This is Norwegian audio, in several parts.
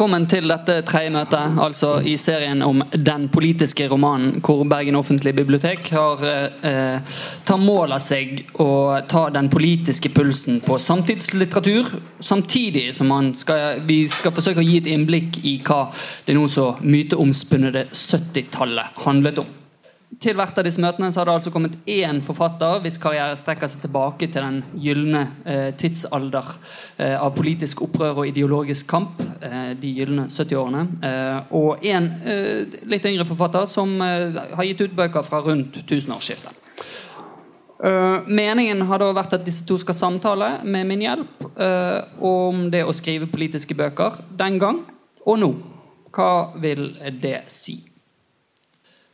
Velkommen til dette tredje møtet, altså i serien om den politiske romanen hvor Bergen offentlige bibliotek har eh, tar mål av seg å ta den politiske pulsen på samtidslitteratur, samtidig som skal, vi skal forsøke å gi et innblikk i hva det nå så myteomspunne 70-tallet handlet om til hvert av disse møtene så har det altså kommet én forfatter hvis karriere strekker seg tilbake til den gylne eh, tidsalder eh, av politisk opprør og ideologisk kamp. Eh, de gylne 70-årene. Eh, og en eh, litt yngre forfatter som eh, har gitt ut bøker fra rundt tusenårsskiftet. meningen har da vært at disse to skal samtale med min hjelp om det å skrive politiske bøker den gang og nå. Hva vil det si?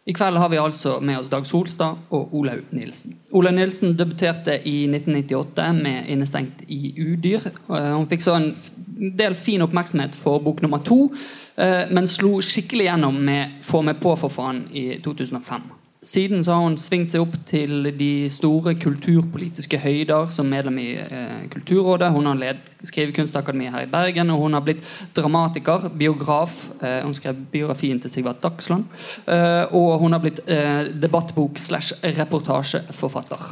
I kveld har vi altså med oss Dag Solstad og Olaug Nilsen. Olaug Nilsen debuterte i 1998 med 'Innestengt i udyr'. Eh, hun fikk så en del fin oppmerksomhet for bok nummer to, eh, men slo skikkelig gjennom med 'Få meg på, for faen' i 2005. Siden så har hun svingt seg opp til de store kulturpolitiske høyder som medlem i eh, Kulturrådet. Hun har ledet Skrivekunstakademiet her i Bergen, og hun har blitt dramatiker, biograf. Eh, hun skrev biografien til Sigvart Dagsland. Eh, og hun har blitt eh, debattbok slash reportasjeforfatter.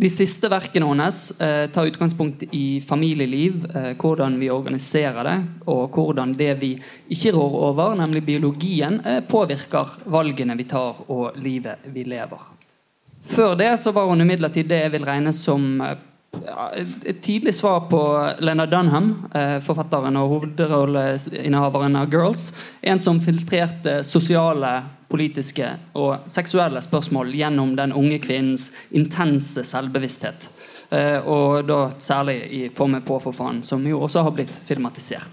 De siste verkene hennes eh, tar utgangspunkt i familieliv, eh, hvordan vi organiserer det, og hvordan det vi ikke rår over, nemlig biologien, eh, påvirker valgene vi tar og livet vi lever. Før det så var hun imidlertid det jeg vil regne som eh, et tidlig svar på Lena Dunham, eh, forfatteren og hovedrolleinnehaveren av Girls. En som filtrerte sosiale politiske og seksuelle spørsmål gjennom den unge kvinnens intense selvbevissthet. Eh, og da særlig i 'Få meg på, for faen', som jo også har blitt filmatisert.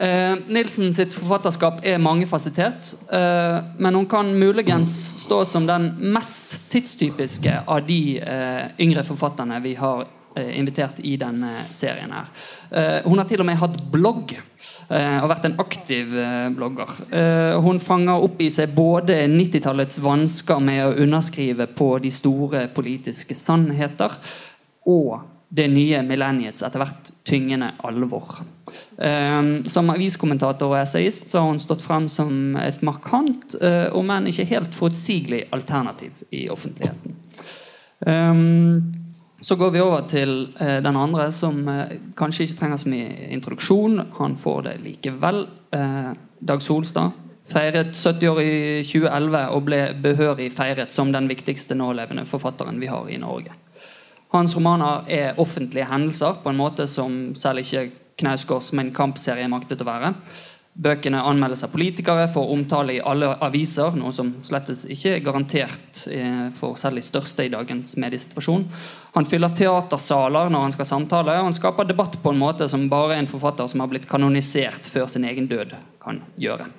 Eh, Nilsen sitt forfatterskap er mangefasettert, eh, men hun kan muligens stå som den mest tidstypiske av de yngre forfatterne vi har invitert i denne serien. her. Hun har til og med hatt blogg. Uh, og vært en aktiv uh, blogger. Uh, hun fanger opp i seg både 90-tallets vansker med å underskrive på de store politiske sannheter, og det nye millenniets etter hvert tyngende alvor. som aviskommentator og essayist så har hun stått frem som et markant, om enn ikke helt forutsigelig alternativ i offentligheten. Så går vi over til eh, den andre, som eh, kanskje ikke trenger så mye introduksjon. Han får det likevel. Eh, Dag Solstad feiret 70 år i 2011 og ble behørig feiret som den viktigste nålevende forfatteren vi har i Norge. Hans romaner er offentlige hendelser på en måte som selv ikke Knausgårds Min Kamp-serie maktet å være. Bøkene anmeldes av politikere, får omtale i alle aviser, noe som slettes ikke er garantert eh, for selv de største i dagens mediesituasjon. Han fyller teatersaler når han skal samtale, og han skaper debatt på en måte som bare en forfatter som har blitt kanonisert før sin egen død, kan gjøre.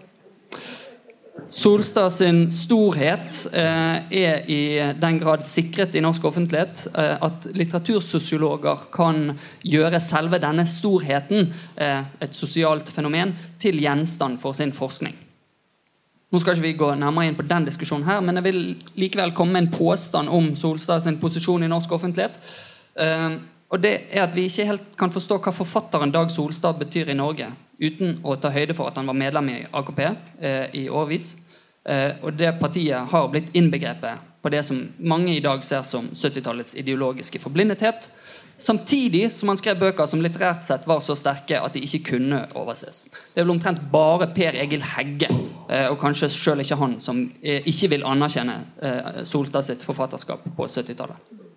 Solstad sin storhet eh, er i den grad sikret i norsk offentlighet eh, at litteratursosiologer kan gjøre selve denne storheten, eh, et sosialt fenomen, til gjenstand for sin forskning. Nå skal ikke vi gå nærmere inn på den diskusjonen her, men jeg vil likevel komme med en påstand om Solstad sin posisjon i norsk offentlighet. Eh, og det er at Vi ikke helt kan forstå hva forfatteren Dag Solstad betyr i Norge uten å ta høyde for at han var medlem i AKP eh, i årevis. Eh, og det partiet har blitt innbegrepet på det som mange i dag ser som 70-tallets ideologiske forblindethet. Samtidig som han skrev bøker som litterært sett var så sterke at de ikke kunne overses. Det er vel omtrent bare Per Egil Hegge, eh, og kanskje sjøl ikke han, som eh, ikke vil anerkjenne eh, Solstad sitt forfatterskap på 70-tallet.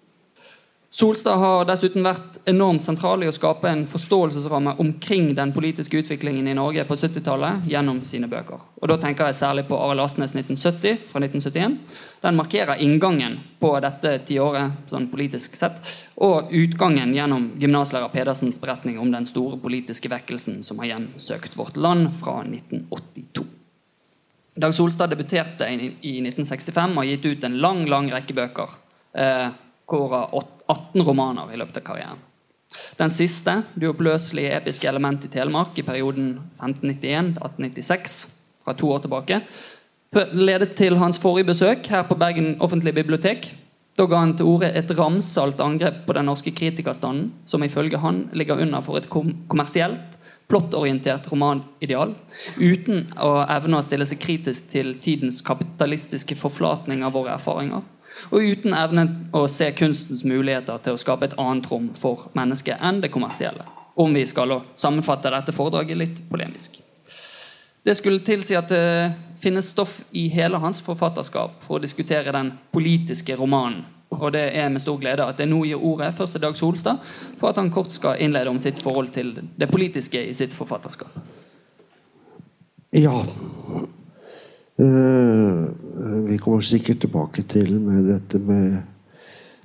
Solstad har dessuten vært enormt sentral i å skape en forståelsesramme omkring den politiske utviklingen i Norge på 70-tallet gjennom sine bøker. Og Da tenker jeg særlig på Arild Asnes 1970 fra 1971. Den markerer inngangen på dette tiåret sånn politisk sett, og utgangen gjennom gymnaslærer Pedersens beretning om den store politiske vekkelsen som har gjensøkt vårt land fra 1982. Dag Solstad debuterte i 1965 og har gitt ut en lang lang rekke bøker. Eh, hvor 18 romaner i løpet av karrieren. Den siste, 'Det uoppløselige episke element i Telemark', i perioden 1591-1896, fra to år tilbake, ledet til hans forrige besøk her på Bergen offentlige bibliotek. Da ga han til orde et ramsalt angrep på den norske kritikerstanden, som ifølge han ligger under for et kommersielt, plottorientert romanideal, uten å evne å stille seg kritisk til tidens kapitalistiske forflatning av våre erfaringer, og uten evnen å se kunstens muligheter til å skape et annet rom for mennesket enn det kommersielle. Om vi skal sammenfatte dette foredraget litt polemisk. Det skulle tilsi at det finnes stoff i hele hans forfatterskap for å diskutere den politiske romanen og det er med stor glede at jeg nå gir ordet først til Dag Solstad for at han kort skal innlede om sitt forhold til det politiske i sitt forfatterskap. Ja. Uh, vi kommer sikkert tilbake til med dette med,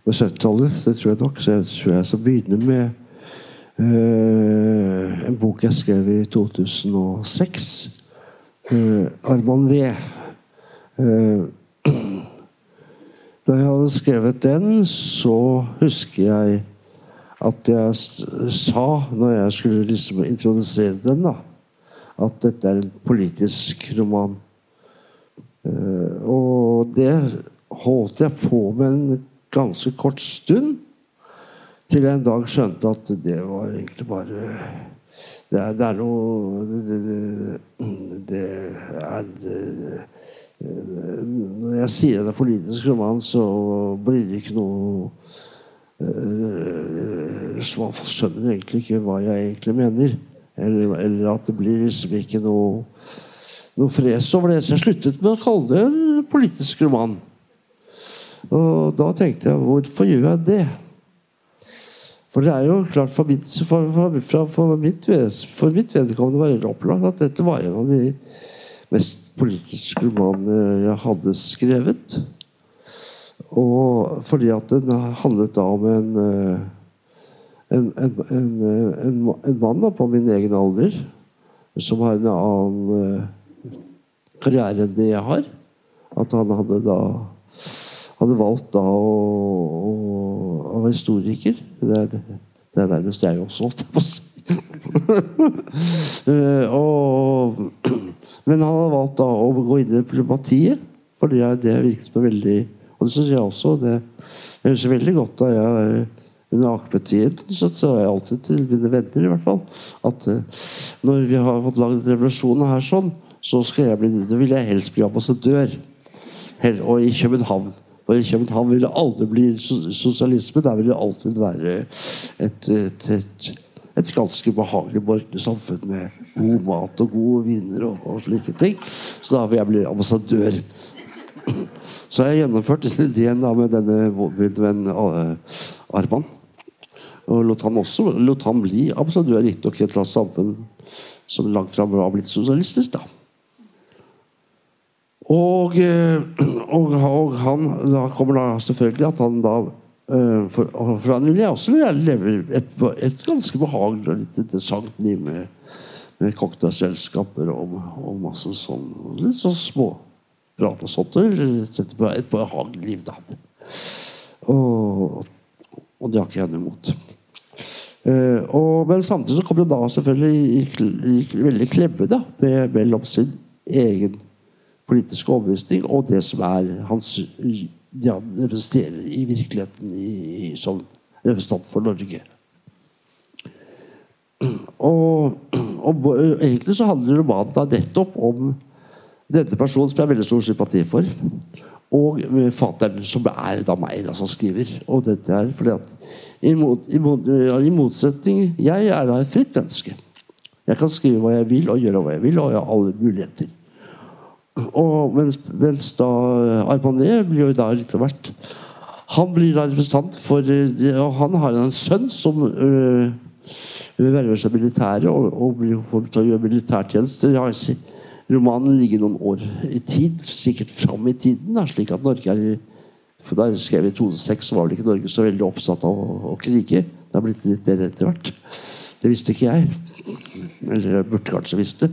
med 70-tallet. Det tror jeg nok. Så jeg tror jeg skal begynne med uh, en bok jeg skrev i 2006. Uh, eh, Arman V. Da jeg hadde skrevet den, så husker jeg at jeg sa, når jeg skulle liksom introdusere den, da, at dette er en politisk roman. Uh, og det holdt jeg på med en ganske kort stund. Til jeg en dag skjønte at det var egentlig bare Det er, det er noe det, det, det er når jeg sier det er politisk roman, så blir det ikke noe uh, Man skjønner egentlig ikke hva jeg egentlig mener. Eller, eller at det blir liksom ikke noe, noe fres over det. Så jeg sluttet med å kalle det politisk roman. Og da tenkte jeg hvorfor gjør jeg det? For det er jo klart for mitt, for, for, for mitt, mitt vedkommende var det opplagt at dette var en av de mest politiske romanene jeg hadde skrevet. Og fordi at den handlet da om en en, en, en, en mann da, på min egen alder som har en annen karriere enn det jeg har. At han hadde da hadde valgt da å, å, å være historiker. Det er, det er nærmest jeg også, holdt jeg på å si. Eh, men han har valgt da å gå inn i diplomatiet, for det, det virket som veldig Og det syns jeg også. Det, jeg husker veldig godt da jeg under akepetiden så sa jeg alltid til mine venner i hvert fall at uh, når vi har fått lagd revolusjonen her sånn, så skal jeg bli, det vil jeg helst bli ambassadør. Og i København. For i København vil det aldri bli sosialisme. Der vil det alltid være et, et, et et ganske behagelig borgerlig samfunn med god mat og gode viner og, og, slike ting. Så da vil jeg bli ambassadør. Så jeg gjennomførte ideen da med denne venn uh, Arman. Og lot han også lot han bli ambassadør, riktignok i et samfunn som langt fra var blitt sosialistisk. da. Og, eh, og, og, han da kommer da selvfølgelig at han da Eh, for, for han vil jeg også leve et, et ganske behagelig og litt interessant liv med, med cocktailselskaper og, og masse sånn litt sånn små prat og sånt. Et, et behagelig liv, da. Og, og det har ikke jeg noe imot. Uh, og, men samtidig så kom det da selvfølgelig i, i, i veldig klemme da, med, mellom sin egen politiske overbevisning og det som er hans det han representerer i virkeligheten i, som representant for Norge. Og, og, egentlig så handler romanen da nettopp om denne personen som jeg har veldig stor sympati for. Og fatteren, som er da meg, da, som skriver. Og dette er fordi at i, mot, i, mot, i, motsetning Jeg er da et fritt menneske. Jeg kan skrive hva jeg vil og gjøre hva jeg vil, og jeg har alle muligheter. Og mens, mens da Armané blir jo da litt av hvert Han blir da representant for eh, Og han har en sønn som øh, verver seg militæret og, og blir får til å gjøre militærtjeneste. Romanen ligger noen år i tid, sikkert fram i tiden, da, slik at Norge er for Da jeg skrev i 2006, så var vel ikke Norge så veldig oppsatt av å, å krige. Det har blitt litt bedre etter hvert. Det visste ikke jeg. Eller jeg burde kanskje visst det.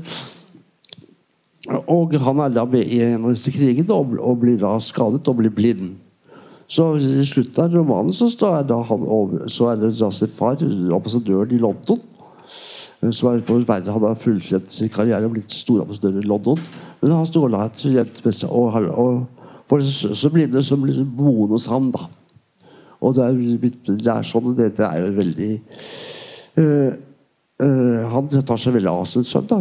Og han er da med i en av disse krigene og, og, blir da skadet og blir blind. Så i slutten av romanen så, er, over, så er det da sin far, ambassadøren i London, eh, som er på verden, Han har fullført sin karriere og blitt storambassadør i London. Men han står da et med seg og, og for så blinde som blir boende hos ham. da. Og det er, det er sånn, dette er jo veldig øh, øh, Han tar seg veldig av sin sønn, da.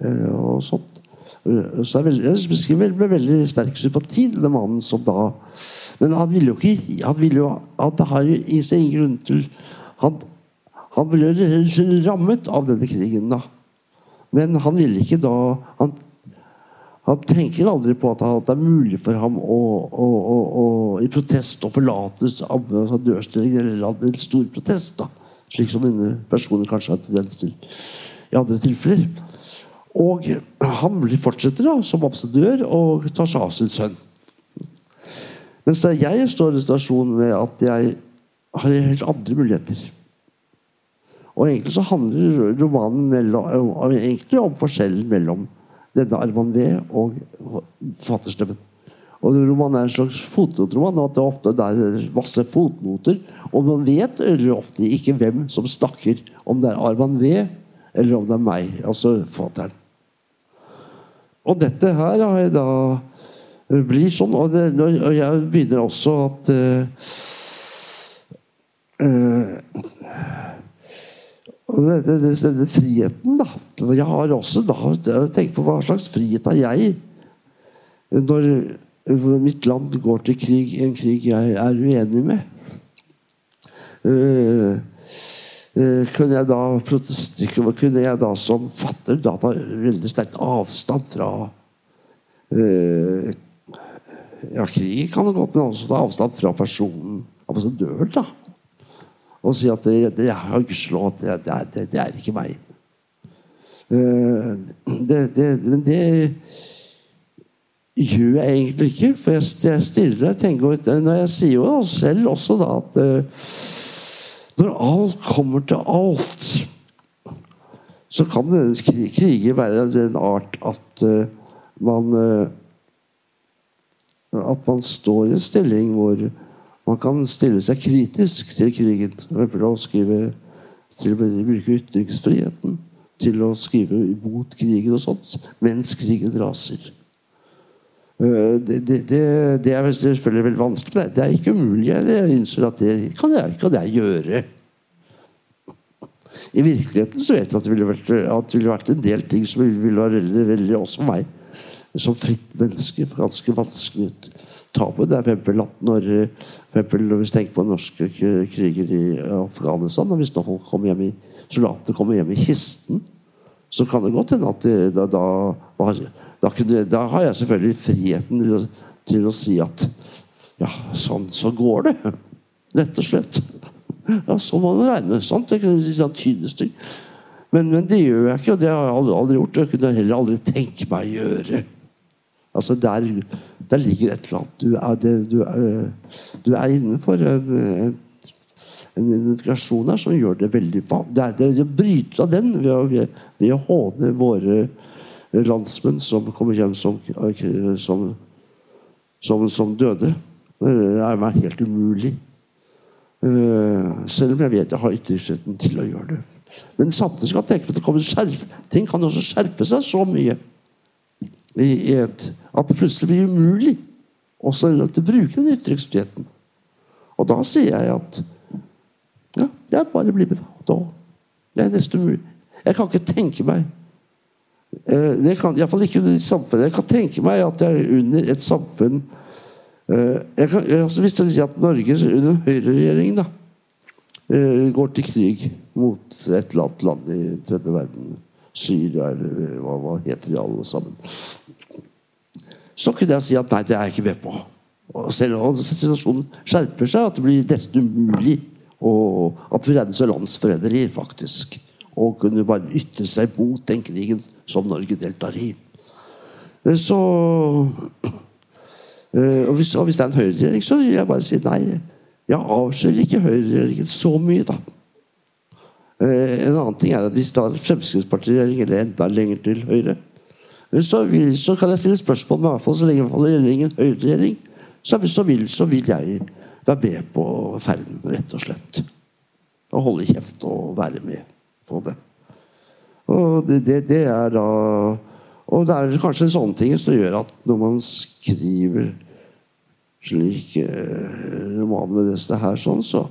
Øh, og sånt. Eh, Så jeg, veldig, jeg med veldig sterk sympati denne mannen som da Men han ville jo ikke Han ville jo Han har jo i seg ingen grunn til Han, han ble rammet av denne krigen, da. Men han ville ikke da Han, han tenker aldri på at det er mulig for ham å, å, å, å i protest å forlate altså dørstillingen eller en stor protest. da, Slik som denne personen kanskje har tendens til i andre tilfeller. Og han fortsetter da som ambassadør og tar seg av sin sønn. Mens jeg står i en situasjon med at jeg har helt andre muligheter. Og egentlig så handler romanen mellom, egentlig om forskjellen mellom denne Arman V og forfatterstemmen. Og Romanen er en slags fotnotroman. at Det ofte er masse fotnoter. Og man vet ofte ikke hvem som snakker. Om det er Arman V, eller om det er meg, altså forfatteren. Og dette her har jeg da blir sånn. Og, det, og jeg begynner også at uh, uh, det, denne, denne friheten, da. Jeg har også da tenkt på hva slags frihet har jeg når mitt land går til krig, en krig jeg er uenig med. Uh, kunne jeg da Kunne jeg da som fatter da ta veldig sterk avstand fra uh, Ja, krig kan det godt, men også ta avstand fra personen ambassadøren, da og si at det, det er gudskjelov det, det, det, det, er ikke meg. men det gjør jeg egentlig ikke. For jeg, jeg stiller og tenker Når jeg sier jo selv også da at når alt kommer til alt, så kan denne krigen være av den art at man At man står i en stilling hvor man kan stille seg kritisk til krigen. For å skrive, til å bruke ytringsfriheten til å skrive imot krigen og sånt, mens krigen raser. Eh, det, det, det, er selvfølgelig veldig vanskelig. Det er ikke umulig. Jeg innser at det kan jeg, kan jeg gjøre. I virkeligheten så vet jeg at det ville vært, det ville vært en del ting som ville være veldig, veldig også for meg som fritt menneske ganske vanskelig ta på. Det er for når for Hvis vi tenker på norske kriger i Afghanistan og Hvis folk kommer hjem i, soldatene kommer hjem i kisten, så kan det godt hende at det, da, da, da, kunne, da, har jeg selvfølgelig friheten til å, til å si at ja, sånn så går det. Rett og slett. Ja, sånn må man regne med. Sånt, Det kan si sånn tydestyg. Men, men det gjør jeg ikke, og det har jeg aldri, aldri gjort. Det kunne jeg heller aldri tenke meg å gjøre. Altså der, der ligger et eller annet. Du er, det, du er, du er innenfor en, en, en identifikasjon her som gjør det veldig Det, det, det bryter av den ved å håne våre landsmenn som kommer hjem som, som, som, som døde. Det er meg helt umulig. Uh, selv om jeg vet jeg har ytringsretten til å gjøre det. Men samtidig skal jeg tenke på at det kommer skjerp. ting kan også skjerpe seg så mye et, at det plutselig blir umulig også å bruke den ytringsfriheten. Og da sier jeg at ja, jeg bare blir med. Da. Det er nesten umulig. Jeg kan ikke tenke meg eh, det kan, Iallfall ikke under samfunnet. Jeg kan tenke meg at jeg er under et samfunn eh, jeg kan, altså Hvis dere sier si at Norge under høyreregjeringen da, eh, går til krig mot et eller annet land i tredje verden Syria, eller hva, hva heter de alle sammen så kunne jeg si at nei, det er jeg ikke med på. Og selv om situasjonen skjerper seg, at det blir nesten umulig og at vi regnes som landsforræderi, faktisk. Og kunne bare ytre seg mot den krigen som Norge deltar i. Eh, så eh, og hvis, og hvis det er en høyreregjering, så vil jeg bare si nei. Jeg avslører ikke høyreregjeringen så mye, da. Eh, en annen ting er at hvis det er Fremskrittspartiregjering eller enda lenger til høyre, så, vil, så, kan jeg stille spørsmål med hvert fall så lenge regjeringen høyreregjering, så, så, vil, så vil jeg være med på ferden, rett og slett. Og holde kjeft og være med på det. Og det, det, det er da Og det er kanskje sånne ting som gjør at når man skriver slik eh, roman med dette her, sånn, så,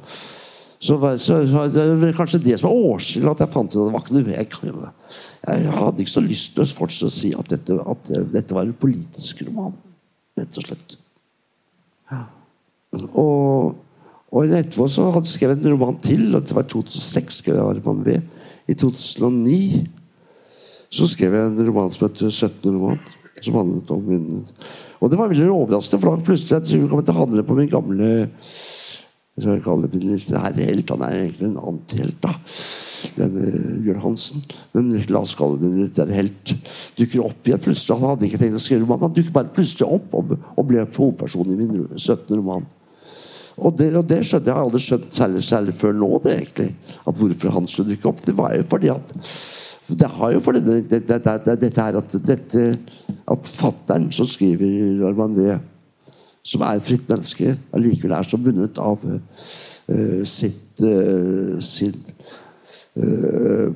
Så, så, så det er kanskje det som er årsaken at jeg fant ut at det var ikke noe jeg, jeg hadde ikke så lyst til å fortsette å si at dette, at dette var en politisk roman. Rett og slett. Og, og etterpå så hadde jeg skrevet en roman til. og Det var i 2006 skrev jeg roman ved. I 2009 så skrev jeg en roman som het 17. roman. Som handlet om min Og det var veldig overraskende, for da plutselig jeg kom jeg til å handle på min gamle jeg skal kalle det min lille herrehelt. Han er egentlig en antihelt. da Denne Bjørn Hansen. Men la oss kalle min litterære helt. Dukker opp igjen plutselig. Han hadde ikke tenkt å skrive roman. Han dukker bare plutselig opp og, ble hovedperson i min 17. roman. Og det, og det skjønte jeg aldri skjønt særlig, særlig før nå, det egentlig. At hvorfor han skulle dukke opp. Det var jo fordi at det har jo fordi det, det, det, dette er at dette at fatteren som skriver Arman V, som er et fritt menneske, allikevel er så bundet av uh, sitt uh, sin uh,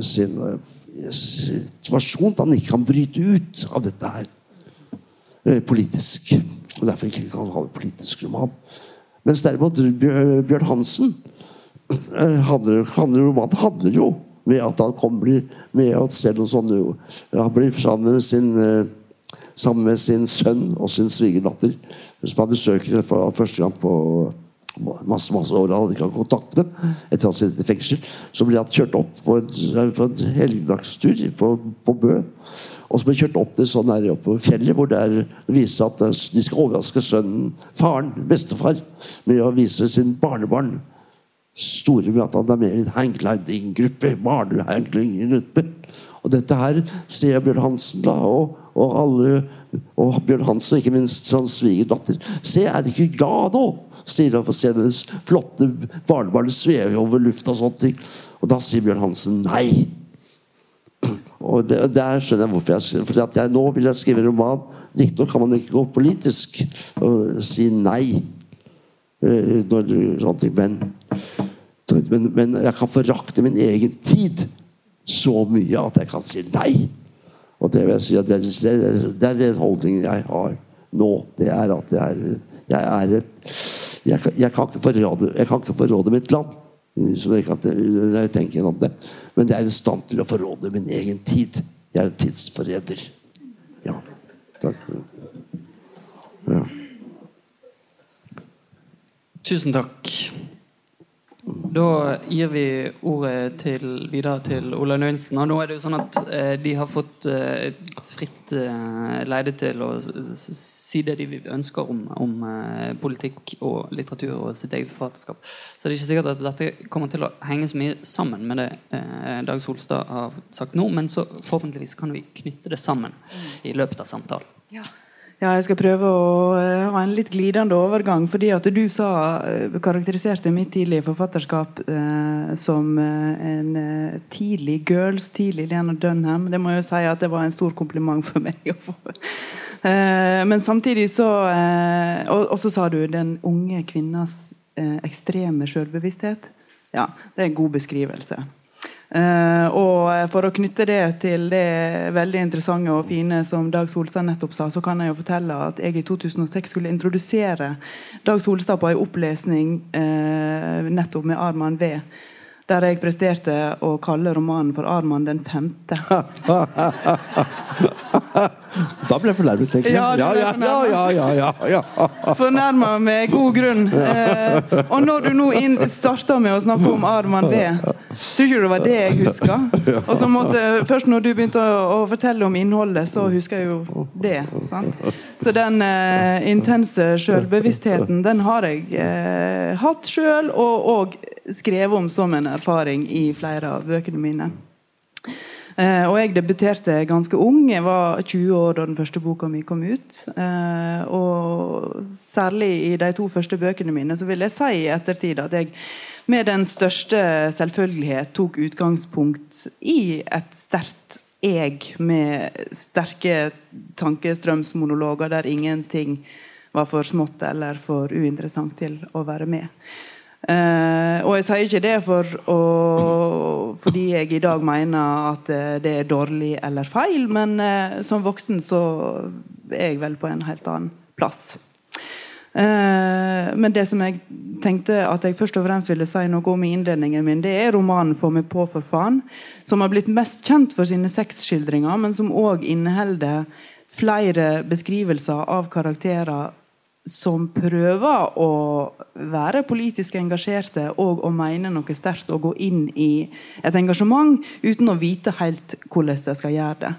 sin situasjon at han ikke kan bryte ut av dette her politisk. Og derfor ikke kan ha det politisk roman. Mens derimot Bjørn Hansen hadde, hadde romanen handler jo med at han kommer med å se noen sånne Han blir sammen med sin sammen med sin sønn og sin svigerdatter, som han besøker for første gang på masse masse år. Han hadde ikke hatt kontakt med dem etter å ha sittet i fengsel. Så blir han kjørt opp på en, på en helgedagstur på, på, Bø. Og så ble kjørt opp til sånn her oppe på fjellet, hvor det, er, det viser at de skal overraske sønnen, faren, bestefar, med å vise sin barnebarn store med at han er med i en hanggliding-gruppe. Og dette her ser Bjørn Hansen da, og, og alle og Bjørn Hansen, ikke minst hans svigerdatter. Se, er de ikke glad nå? sier han for å se det flotte barnebarnet sveve over lufta. Og ting. Og da sier Bjørn Hansen nei. Og det, Der skjønner jeg hvorfor jeg skriver. For jeg, nå vil jeg skrive roman. Riktignok kan man ikke gå politisk og si nei. Eh, når, sånt, men, men, men jeg kan forakte min egen tid så mye at jeg kan si nei. Og det vil jeg si at det, det, det er den holdningen jeg har nå. Det er at jeg er, jeg et jeg, jeg, kan forråde, jeg kan ikke forråde mitt land. Så jeg, kan, jeg tenker gjennom det. Men jeg er i stand til å forråde min egen tid. Jeg er en tidsforræder. Ja. Takk. Ja. Tusen takk. Da gir vi ordet til, videre til Ola Nilsen. Og nå er det jo sånn at eh, de har fått eh, fritt eh, leide til å si det de ønsker om, om eh, politikk og litteratur og sitt eget forfatterskap. Så det er ikke sikkert at dette kommer til å henge så mye sammen med det eh, Dag Solstad har sagt nå, men så forhåpentligvis kan vi knytte det sammen i løpet av samtalen. Ja. Ja, jeg skal prøve å uh, ha en litt glidende overgang. fordi at du sa, uh, karakteriserte mitt tidlige forfatterskap uh, som en tidlig girls, tidlig Lena Dunham. Det må jeg jo si at det var en stor kompliment for meg å få. men samtidig så og, og, så sa du 'den unge kvinnas ekstreme selvbevissthet'. Ja, det er en god beskrivelse. Uh, og For å knytte det til det veldig interessante og fine som Dag Solstad nettopp sa, så kan jeg jo fortelle at jeg i 2006 skulle introdusere Dag Solstad på en opplesning uh, nettopp med Arman V. Der jeg presterte å kalle romanen for 'Arman den femte'. Da ble jeg fornærmet, tenker jeg. Ja, ja, ja, ja, ja, ja, Fornærma med god grunn. Eh, og når du nå starta med å snakke om Arman B, tror ikke det var det jeg huska? Og så måtte, først når du begynte å, å, fortelle om innholdet, så husker jeg jo det. Sant? Så den eh, intense sjølbevisstheten, den har jeg eh, hatt sjøl, og, og skrevet om som en erfaring i flere av bøkene mine. Eh, og jeg debuterte ganske ung. Jeg var 20 år da den første boka mi kom ut. Eh, og særlig i de to første bøkene mine så vil jeg si i ettertid at jeg med den største selvfølgelighet tok utgangspunkt i et sterkt jeg med sterke tankestrømsmonologer der ingenting var for smått eller for uinteressant til å være med. Uh, og jeg sier ikke det for å, fordi jeg i dag mener at uh, det er dårlig eller feil, men uh, som voksen så er jeg vel på en helt annen plass. Eh, men det som jeg tenkte at jeg først og fremst ville si noe om i innledningen min, det er romanen 'Få meg på, for faen', som har blitt mest kjent for sine sexskildringer, men som òg inneholder flere beskrivelser av karakterer som prøver å være politisk engasjerte og å mene noe sterkt og gå inn i et engasjement uten å vite helt hvordan de skal gjøre det.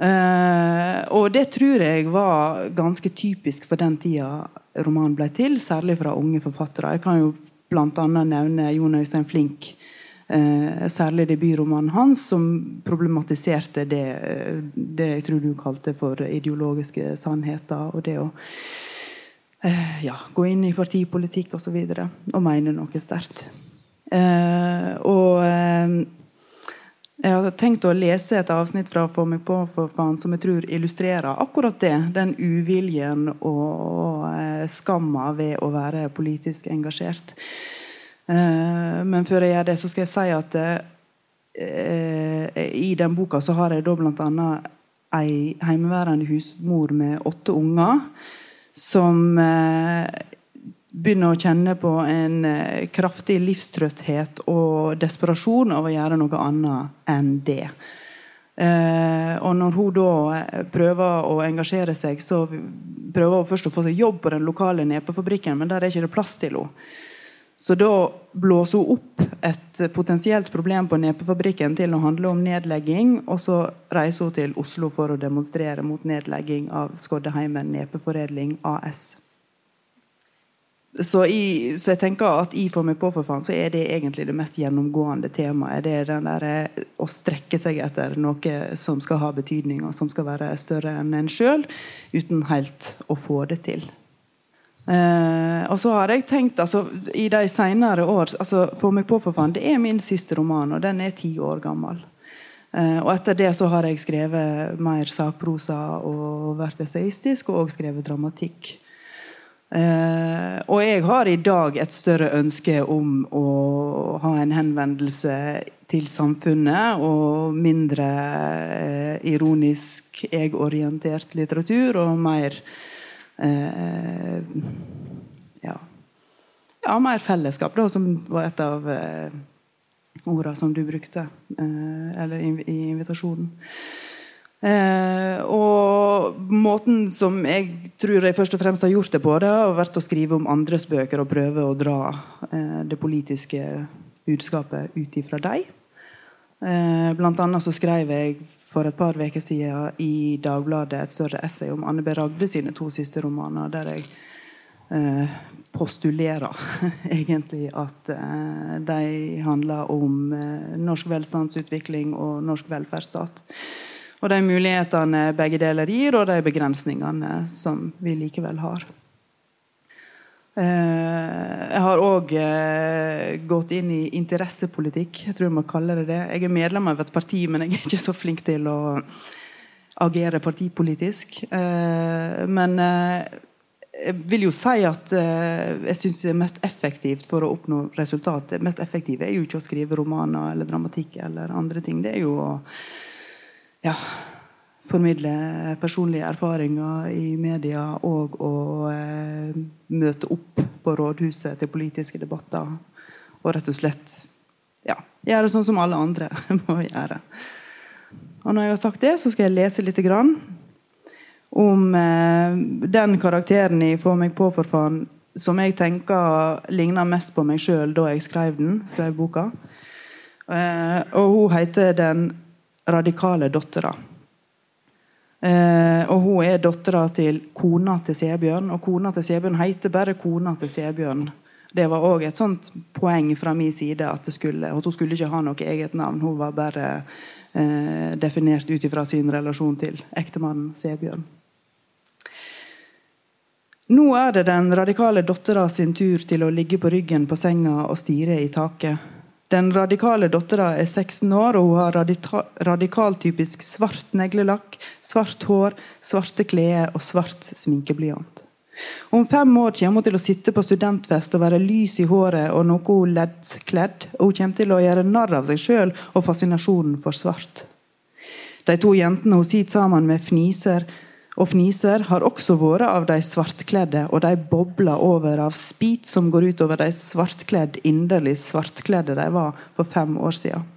Uh, og det tror jeg var ganske typisk for den tida romanen ble til, særlig fra unge forfattere. Jeg kan jo bl.a. nevne Jon Øystein Flink. Uh, særlig debutromanen hans, som problematiserte det, det jeg tror du kalte for ideologiske sannheter. Og det å ja, gå inn i partipolitikk osv. Og, så og mene noe sterkt. og jeg har tenkt å lese et avsnitt fra Få meg på for faen som jeg tror illustrerer akkurat det. Den uviljen og eh, skamma ved å være politisk engasjert. Eh, men før jeg gjør det, så skal jeg si at eh, i den boka så har jeg da bl.a. ei heimeværende husmor med åtte unger som begynner å kjenne på en eh, kraftig livstrøtthet og desperasjon av å gjøre noe annet enn det. Eh, og når hun da eh, prøver å engasjere seg, så prøver hun først å få seg jobb på den lokale nepefabrikken, men der er ikke det plass til henne. Så da blåser hun opp et potensielt problem på nepefabrikken til å handle om nedlegging, og så reiser hun til Oslo for å demonstrere mot nedlegging av Skoddeheimen Nepeforedling AS. Så, i, så, jeg tenker at i For meg på, for faen, så er det egentlig det mest gjennomgående temaet. Det er den der, eh, å strekke seg etter noe som skal ha betydning, og som skal være større enn en sjøl, uten helt å få det til. Eh, og så har jeg tenkt altså, I de senere år altså, Få meg på, for faen, det er min siste roman, og den er ti år gammel. Eh, og etter det så har jeg skrevet mer sakprosa og vært esaistisk, og også skrevet dramatikk. Eh, og jeg har i dag et større ønske om å ha en henvendelse til samfunnet og mindre uh, ironisk jeg-orientert litteratur og mer uh, ja, ja, mer fellesskap, da, som var et av ordene som du brukte eller i, i invitasjonen. Eh, og måten som jeg tror jeg først og fremst har gjort det på, det har vært å skrive om andres bøker og prøve å dra eh, det politiske budskapet ut ifra dem. Eh, blant annet så skrev jeg for et par uker siden i Dagbladet et større essay om Anne B. Ragde sine to siste romaner, der jeg eh, postulerer egentlig at eh, de handler om eh, norsk velstandsutvikling og norsk velferdsstat. Og de mulighetene begge deler gir, og de begrensningene som vi likevel har. Eh, jeg har òg eh, gått inn i interessepolitikk. Jeg tror jeg må kalle det det. Jeg er medlem av et parti, men jeg er ikke så flink til å agere partipolitisk. Eh, men jeg vil jo si at jeg syns det er mest effektivt for å oppnå resultat Det mest effektive er jo ikke å skrive romaner eller dramatikk eller andre ting. Det er jo å ja, formidle personlige erfaringer i media og å eh, møte opp på rådhuset til politiske debatter. Og rett og slett ja, gjøre sånn som alle andre må gjøre. Og når jeg har sagt det, så skal jeg lese litt grann om eh, den karakteren i 'Få meg på, for faen' som jeg tenker ligner mest på meg sjøl da jeg skrev den, skrev boka. Eh, og hun heter Den radikale dattera. Eh, og hun er dattera til kona til Sebjørn, og kona til Sebjørn heter bare kona til Sebjørn. Det var òg et sånt poeng fra min side at, skulle, at, hun skulle ikke ha noe eget navn. Hun var bare eh, definert ut ifra sin relasjon til ektemannen Sebjørn. Nå er det den radikale dattera sin tur til å ligge på ryggen på senga og stirre i taket. Den radikale dattera er 16 år, og hun har radikaltypisk svart neglelakk, svart hår, svarte klær og svart sminkeblyant. Om fem år kommer hun til å sitte på studentfest og være lys i håret og noe leddkledd. Og hun kommer til å gjøre narr av seg sjøl og fascinasjonen for svart. De to jentene hun sitter sammen med, fniser og fniser har også vært av de svartkledde, og de bobler over av spit som går ut over de svartkledd, inderlig svartkledde de var for fem år siden.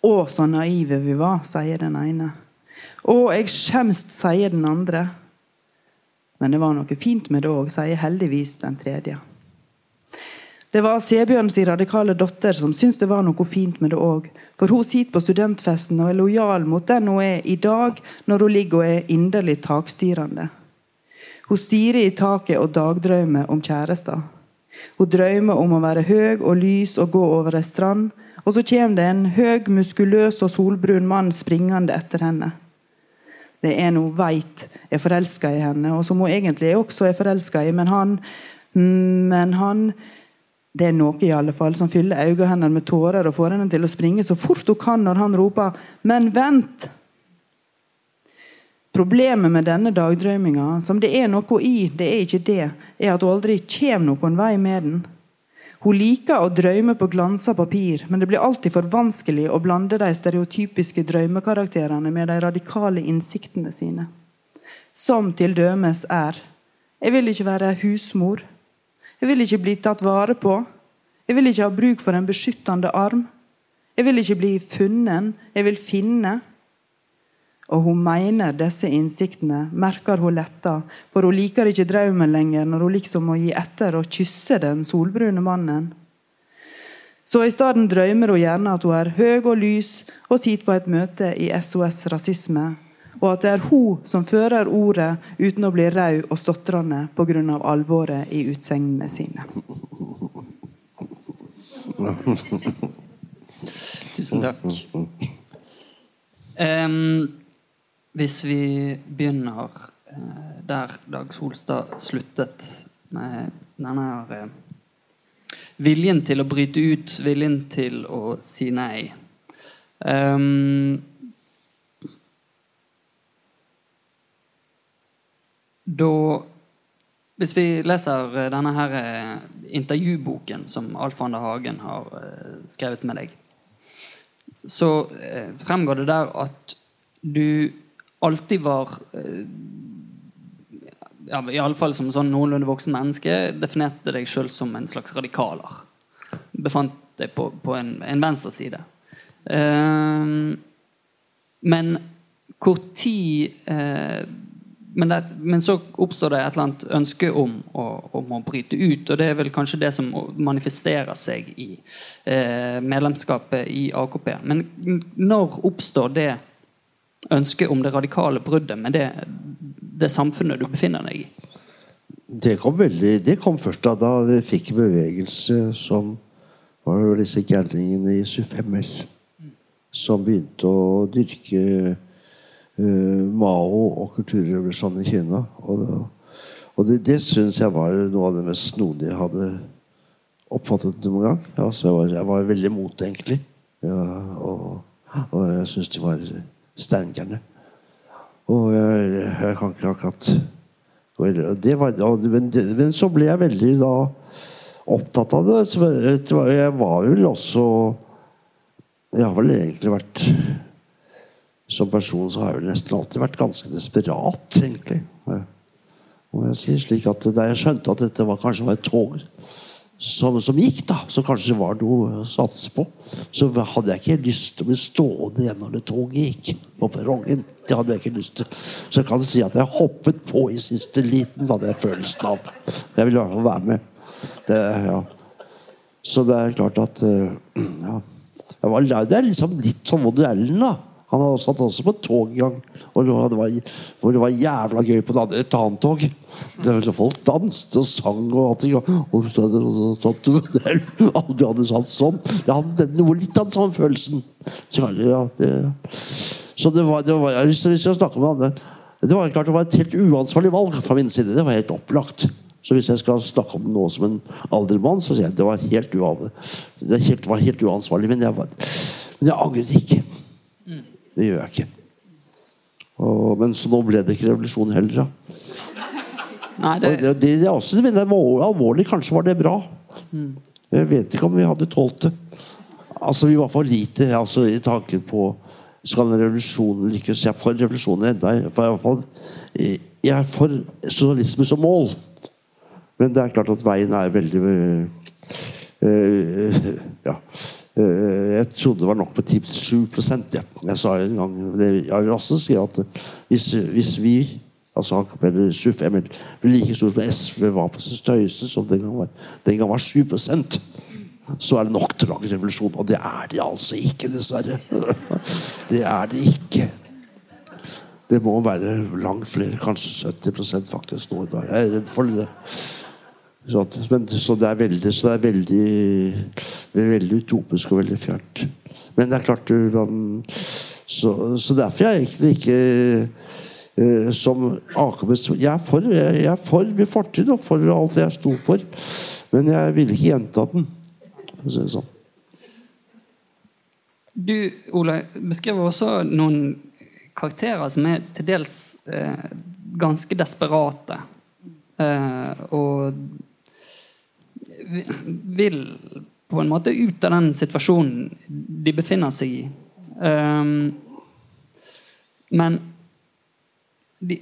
Å, så naive vi var, sier den ene. Å, jeg skjemst, sier den andre. Men det var noe fint med det òg, sier heldigvis den tredje. Det var Sebjørn sin radikale datter som syntes det var noe fint med det òg. For hun sitter på studentfesten og er lojal mot den hun er i dag, når hun ligger og er inderlig takstirrende. Hun stirrer i taket og dagdrømmer om kjærester. Hun drømmer om å være høy og lys og gå over ei strand, og så kommer det en høy, muskuløs og solbrun mann springende etter henne. Det er en hun veit er forelska i henne, og som hun egentlig også er forelska i, men han Men han det er noe i alle fall som fyller øynene hennes med tårer og får henne til å springe så fort hun kan når han roper 'Men vent!' Problemet med denne dagdrømminga, som det er noe i, det er ikke det, er at hun aldri kommer noen vei med den. Hun liker å drømme på glansa papir, men det blir alltid for vanskelig å blande de stereotypiske drømmekarakterene med de radikale innsiktene sine. Som til dømes er 'Jeg vil ikke være husmor'. Jeg vil ikke bli tatt vare på. Jeg vil ikke ha bruk for en beskyttende arm. Jeg vil ikke bli funnet, jeg vil finne. Og hun mener disse innsiktene, merker hun letta, for hun liker ikke drømmen lenger når hun liksom må gi etter og kysse den solbrune mannen. Så i stedet drømmer hun gjerne at hun er høy og lys og sitter på et møte i SOS Rasisme, og at det er hun som fører ordet uten å bli rød og stotrende pga. alvoret i utsegnene sine. Tusen takk. Um, hvis vi begynner uh, der Dag Solstad sluttet, med denne uh, viljen til å bryte ut, viljen til å si nei. Um, da Hvis vi leser eh, denne her eh, intervjuboken som Alf Ander Hagen har eh, skrevet med deg, så fremgår det der at du alltid var ja, Iallfall som sånn noenlunde voksen menneske definerte deg sjøl som en slags radikaler. Befant deg på, på en, en venstre side. Uh, men hvor tid uh, men, det, men, så oppstår det et eller annet ønske om å, om å, bryte ut. Og det er vel kanskje det som manifesterer seg i eh, medlemskapet i AKP. Men når oppstår det ønsket om det radikale bruddet med det, det samfunnet du befinner deg i? Det kom, veldig, det kom først da, da vi fikk bevegelse som var disse gærningene i Sufemmel. Som begynte å dyrke Mao og kulturrevolusjonen i Kina. Og, og det, det syns jeg var noe av det mest snodige jeg hadde oppfattet noen gang. Altså, jeg, var, jeg var veldig imot det, egentlig. Ja, og, og, jeg syns de var steingærne. Og jeg, jeg, kan ikke akkurat det var, men, men, så ble jeg veldig da opptatt av det. Jeg var vel også Jeg har vel egentlig vært som person så har jeg vel nesten alltid vært ganske desperat, egentlig. Og jeg sier slik at Da jeg skjønte at dette var, kanskje var et tog som, som, gikk, da, som kanskje var noe å satse på, så hadde jeg ikke lyst til å bli stående igjen når det toget gikk på perrongen. Det hadde jeg ikke lyst til. Så jeg kan si at jeg hoppet på i siste liten, hadde jeg følelsen av. Jeg ville i hvert fall være med. Det, ja. Så det er klart at ja. Jeg Var, det er liksom litt som Woody Allen, da. Han hadde satt også på et tog en gang hvor det, var, hvor det var jævla gøy på et annet tog. Det, folk danste og sang og. Og så aldri hadde satt sånn. Jeg hadde noe litt av den samme følelsen. Ja, det, så det var, det var hvis jeg snakker med andre Det var klart det var et helt uansvarlig valg fra min side. Det var helt opplagt. Så hvis jeg skal snakke om noe som en aldermann, så sier jeg at det var helt, det helt, var helt uansvarlig. Men jeg, var, jeg angret ikke. Det gjør jeg ikke. Og, men så nå ble det ikke revolusjon heller, da. Nei, det... det, det, det, også, det var alvorlig. Kanskje var det bra. Mm. Jeg vet ikke om vi hadde tålt det. Altså, Vi var for lite altså, i tanken på skal revolusjonen lykkes. Jeg er for revolusjoner enda. For eh, jeg er for sosialisme som mål. Men det er klart at veien er veldig øh, Ja. Jeg trodde det var nok med 7 ja. Jeg sa en gang Jeg vil også si at hvis, hvis vi altså eller SUF blir like stor som SV var på sitt høyeste, som den gang var, den gang var 7% så er det nok til å lage revolusjon. Og det er det altså ikke, dessverre. Det er det ikke. Det må være langt flere, kanskje 70 faktisk nå i dag. Jeg er redd for det. Så, men, så det er veldig, så det er veldig, veldig utopisk og veldig fjernt. Men det er klart man, så, så derfor er jeg egentlig ikke uh, som Akershus jeg, er for, jeg, jeg er for min fortid og for alt det jeg sto for. Men jeg vil ikke gjenta den for å si det sånn. Du, Ole, beskriver også noen karakterer som er til dels eh, ganske desperate. Eh, og vil på en måte ut av den situasjonen de befinner seg i. Um, men de,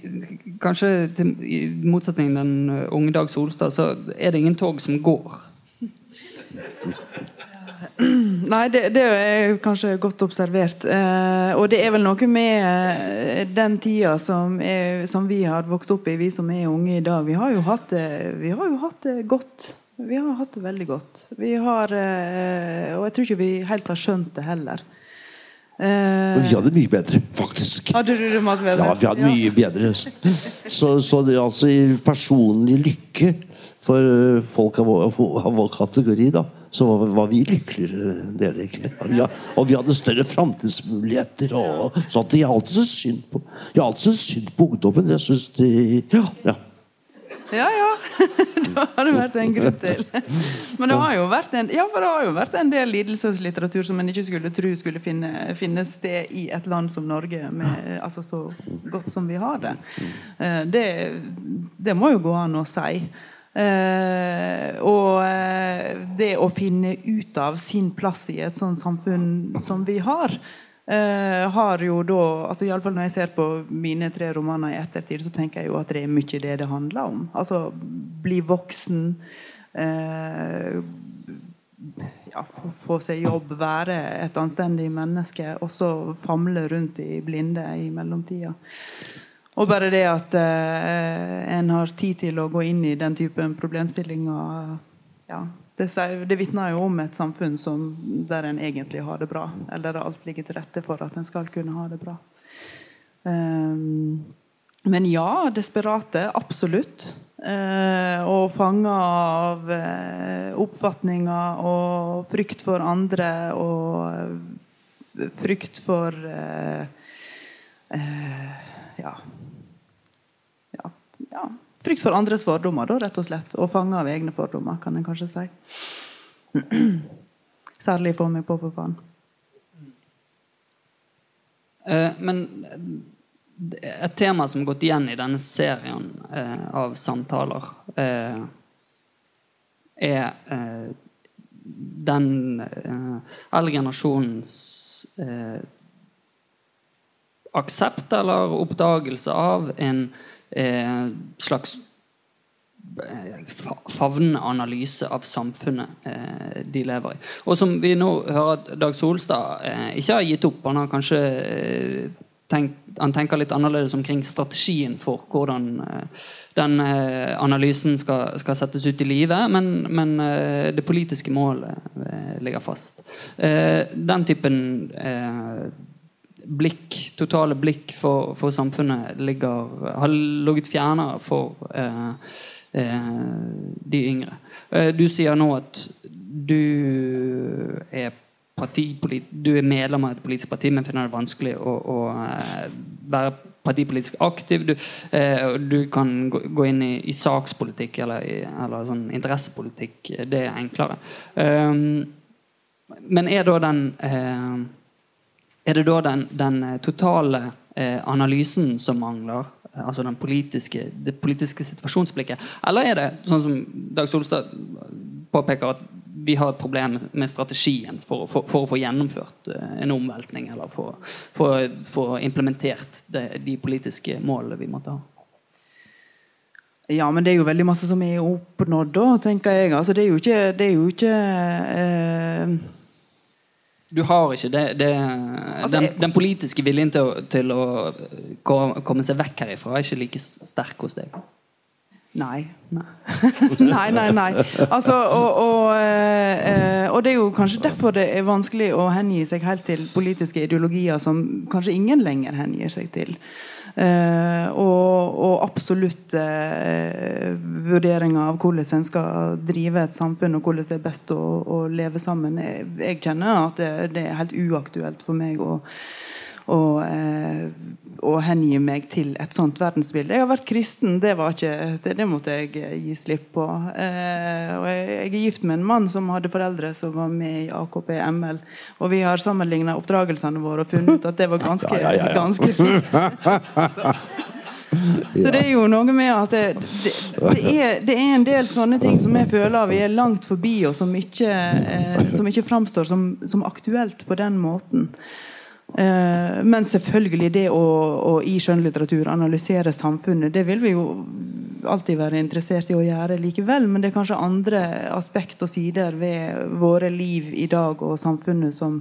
kanskje til, i motsetning til den unge Dag Solstad, så er det ingen tog som går. Nei, det, det, er kanskje godt observert. Eh, og det er vel noe med eh, den tida som, er, som, vi har vokst opp i, vi som er unge i dag. Vi har jo hatt det, vi har jo hatt det godt. Vi har hatt det veldig godt. Vi har, eh, og jeg tror ikke vi helt har skjønt det heller. Men vi hadde det mye bedre, faktisk. Hadde du det masse bedre? Ja, vi hadde mye bedre. Så, så det, altså i personlig lykke for folk av vår, av vår kategori, da, så var, var vi lykkeligere enn dere, egentlig. Ja, og vi hadde større framtidsmuligheter. Og, så jeg har alltid synd på alltid synd på ungdommen. Jeg synes de ja, ja. Ja, ja. da har det vært en grunn til. Men det har jo vært en, ja, for det har jo vært en del lidelseslitteratur som en ikke skulle tro skulle finne, finne sted i et land som Norge, med, altså så godt som vi har det. Eh, det. Det må jo gå an å si. Eh, og eh, det å finne ut av sin plass i et sånt samfunn som vi har, eh, har jo da altså Iallfall når jeg ser på mine tre romaner i ettertid, så tenker jeg jo at det er mye det det handler om. Altså bli voksen. Uh, ja, få seg jobb, være et anstendig menneske, og så famle rundt i blinde i mellomtida. Og bare det at uh, en har tid til å gå inn i den typen problemstillinger ja, det, det vitner jo om et samfunn som, der en egentlig har det bra. Eller der alt ligger til rette for at en skal kunne ha det bra. Um, men ja, desperate. Absolutt. Uh, og fanga av uh, oppfatninger og frykt for andre og frykt for uh, ja, ja, frykt for andres fordommer, da, rett og slett. Og fange av egne fordommer, kan en kanskje si. Særlig få meg på, for faen. Eh, men et tema som har gått igjen i denne serien eh, av samtaler, eh, er eh, den eh, eldre generasjonens eh, aksept eller oppdagelse av en eh, slags eh, favnende analyse av samfunnet eh, de lever i. Og som vi nå hører at Dag Solstad eh, ikke har gitt opp. Han har kanskje eh, tenkt, han tenker litt annerledes omkring strategien for hvordan eh, den analysen skal, skal, settes ut i livet, men, men det politiske målet ligger fast. den typen blikk, totale blikk for, for samfunnet ligger, har ligget fjernere for eh, eh, de yngre. Eh, du sier nå at du er, du er medlem av et politisk parti, men finner det vanskelig å, å eh, være partipolitisk aktiv. Du, eh, du kan gå, gå, inn i, i sakspolitikk eller, i, eller sånn interessepolitikk. Det er enklere. Um, men er da den eh, er det da den, den eh, totale eh, analysen som mangler? Altså politiske, det politiske situasjonsblikket? Eller er det sånn som Dag Solstad påpeker, at vi har et problem med strategien for, for, for å få gjennomført en omveltning, eller for, for, for implementert det, de politiske målene vi måtte ha. Ja, men det er jo veldig masse som er oppnådd, da, tenker jeg. Altså, det er jo ikke, det er jo ikke eh... Du har ikke det, det Altså, den, den politiske viljen til å, til å komme seg vekk herifra er ikke like sterk hos deg. Nei. nei, nei, nei. Altså, og, og, eh, eh, og det er jo kanskje derfor det er vanskelig å hengi seg helt til politiske ideologier som kanskje ingen lenger hengir seg til. Eh, og, og absolutt eh, vurderinger av hvordan en skal drive et samfunn, og hvordan det er best å, å leve sammen. Jeg, jeg kjenner at det, det er helt uaktuelt for meg å og, eh, og hengi meg til et sånt verdensbilde. Jeg har vært kristen, det, var ikke, det, det måtte jeg gi slipp på. Eh, og jeg, jeg er gift med en mann som hadde foreldre som var med i AKP ML. Og vi har sammenligna oppdragelsene våre og funnet ut at det var ganske, ja, ja, ja. ganske likt. Så det er jo noe med at det, det, det, er, det er en del sånne ting som jeg føler vi er langt forbi, og som ikke, eh, som ikke framstår som, som aktuelt på den måten. Eh, men selvfølgelig det å, å i skjønnlitteratur analysere samfunnet, det vil vi jo alltid være interessert i å gjøre likevel. Men det er kanskje andre aspekt og sider ved våre liv i dag og samfunnet som,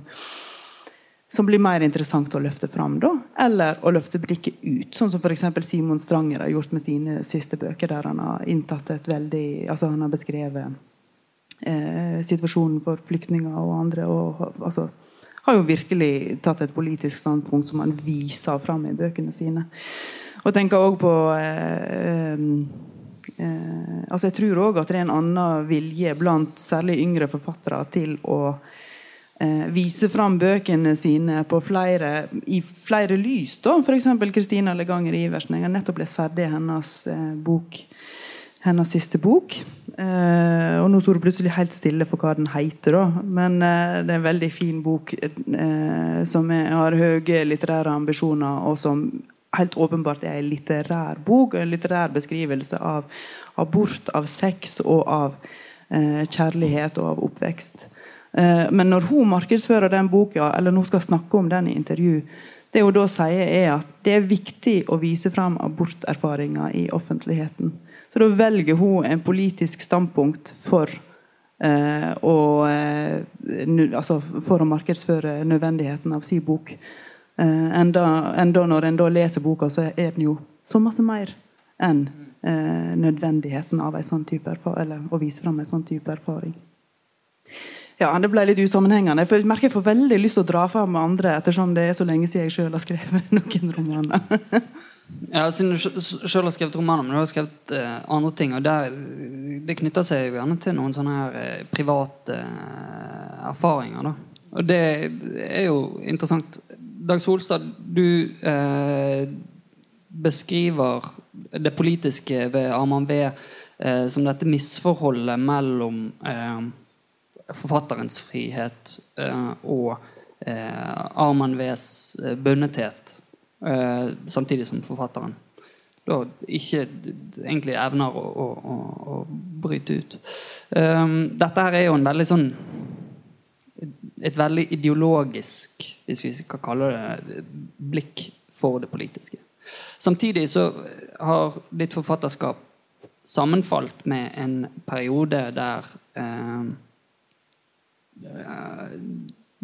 som blir mer interessant å løfte fram. da, Eller å løfte blikket ut, sånn som f.eks. Simon Stranger har gjort med sine siste bøker, der han har inntatt et veldig altså Han har beskrevet eh, situasjonen for flyktninger og andre. og altså har jo virkelig tatt et politisk standpunkt som han viser fram i bøkene sine. Og tenker også på eh, eh, altså Jeg tror òg at det er en annen vilje blant særlig yngre forfattere til å eh, vise fram bøkene sine på flere, i flere lys. da, F.eks. Kristina Leganger Iversen. Jeg har nettopp lest ferdig hennes eh, bok hennes siste bok. Eh, og nå sto det plutselig helt stille for hva den heter. da. Men eh, det er en veldig fin bok eh, som har høye litterære ambisjoner, og som helt åpenbart er en litterær bok. En litterær beskrivelse av abort, av sex og av eh, kjærlighet og av oppvekst. Eh, men når hun markedsfører den boka, eller nå skal snakke om den i intervju, det hun da sier, er at det er viktig å vise fram aborterfaringer i offentligheten. Så da velger hun en politisk standpunkt for, eh, å, eh, altså for å markedsføre nødvendigheten av sin bok. Eh, enda, enda når en da leser boka, så er den jo så masse mer enn eh, nødvendigheten av en sånn type eller å vise fram en sånn type erfaring. Ja, Det ble litt usammenhengende. Jeg merker jeg får veldig lyst til å dra fram med andre, ettersom det er så lenge siden jeg sjøl har skrevet noen romaner. Ja, siden du sjøl har skrevet romaner, men du har skrevet eh, andre ting. Og der, det knytter seg jo gjerne til noen sånne her eh, private eh, erfaringer. da. Og det er jo interessant. Dag Solstad, du eh, beskriver det politiske ved Arman B eh, som dette misforholdet mellom eh, forfatterens frihet og Arman Vs bundethet, samtidig som forfatteren da ikke egentlig evner å, å, å, å bryte ut. Um, dette her er jo en veldig sånn et veldig ideologisk, hvis vi skal kalle det, blikk for det politiske. Samtidig så har ditt forfatterskap sammenfalt med en periode der eh, eh,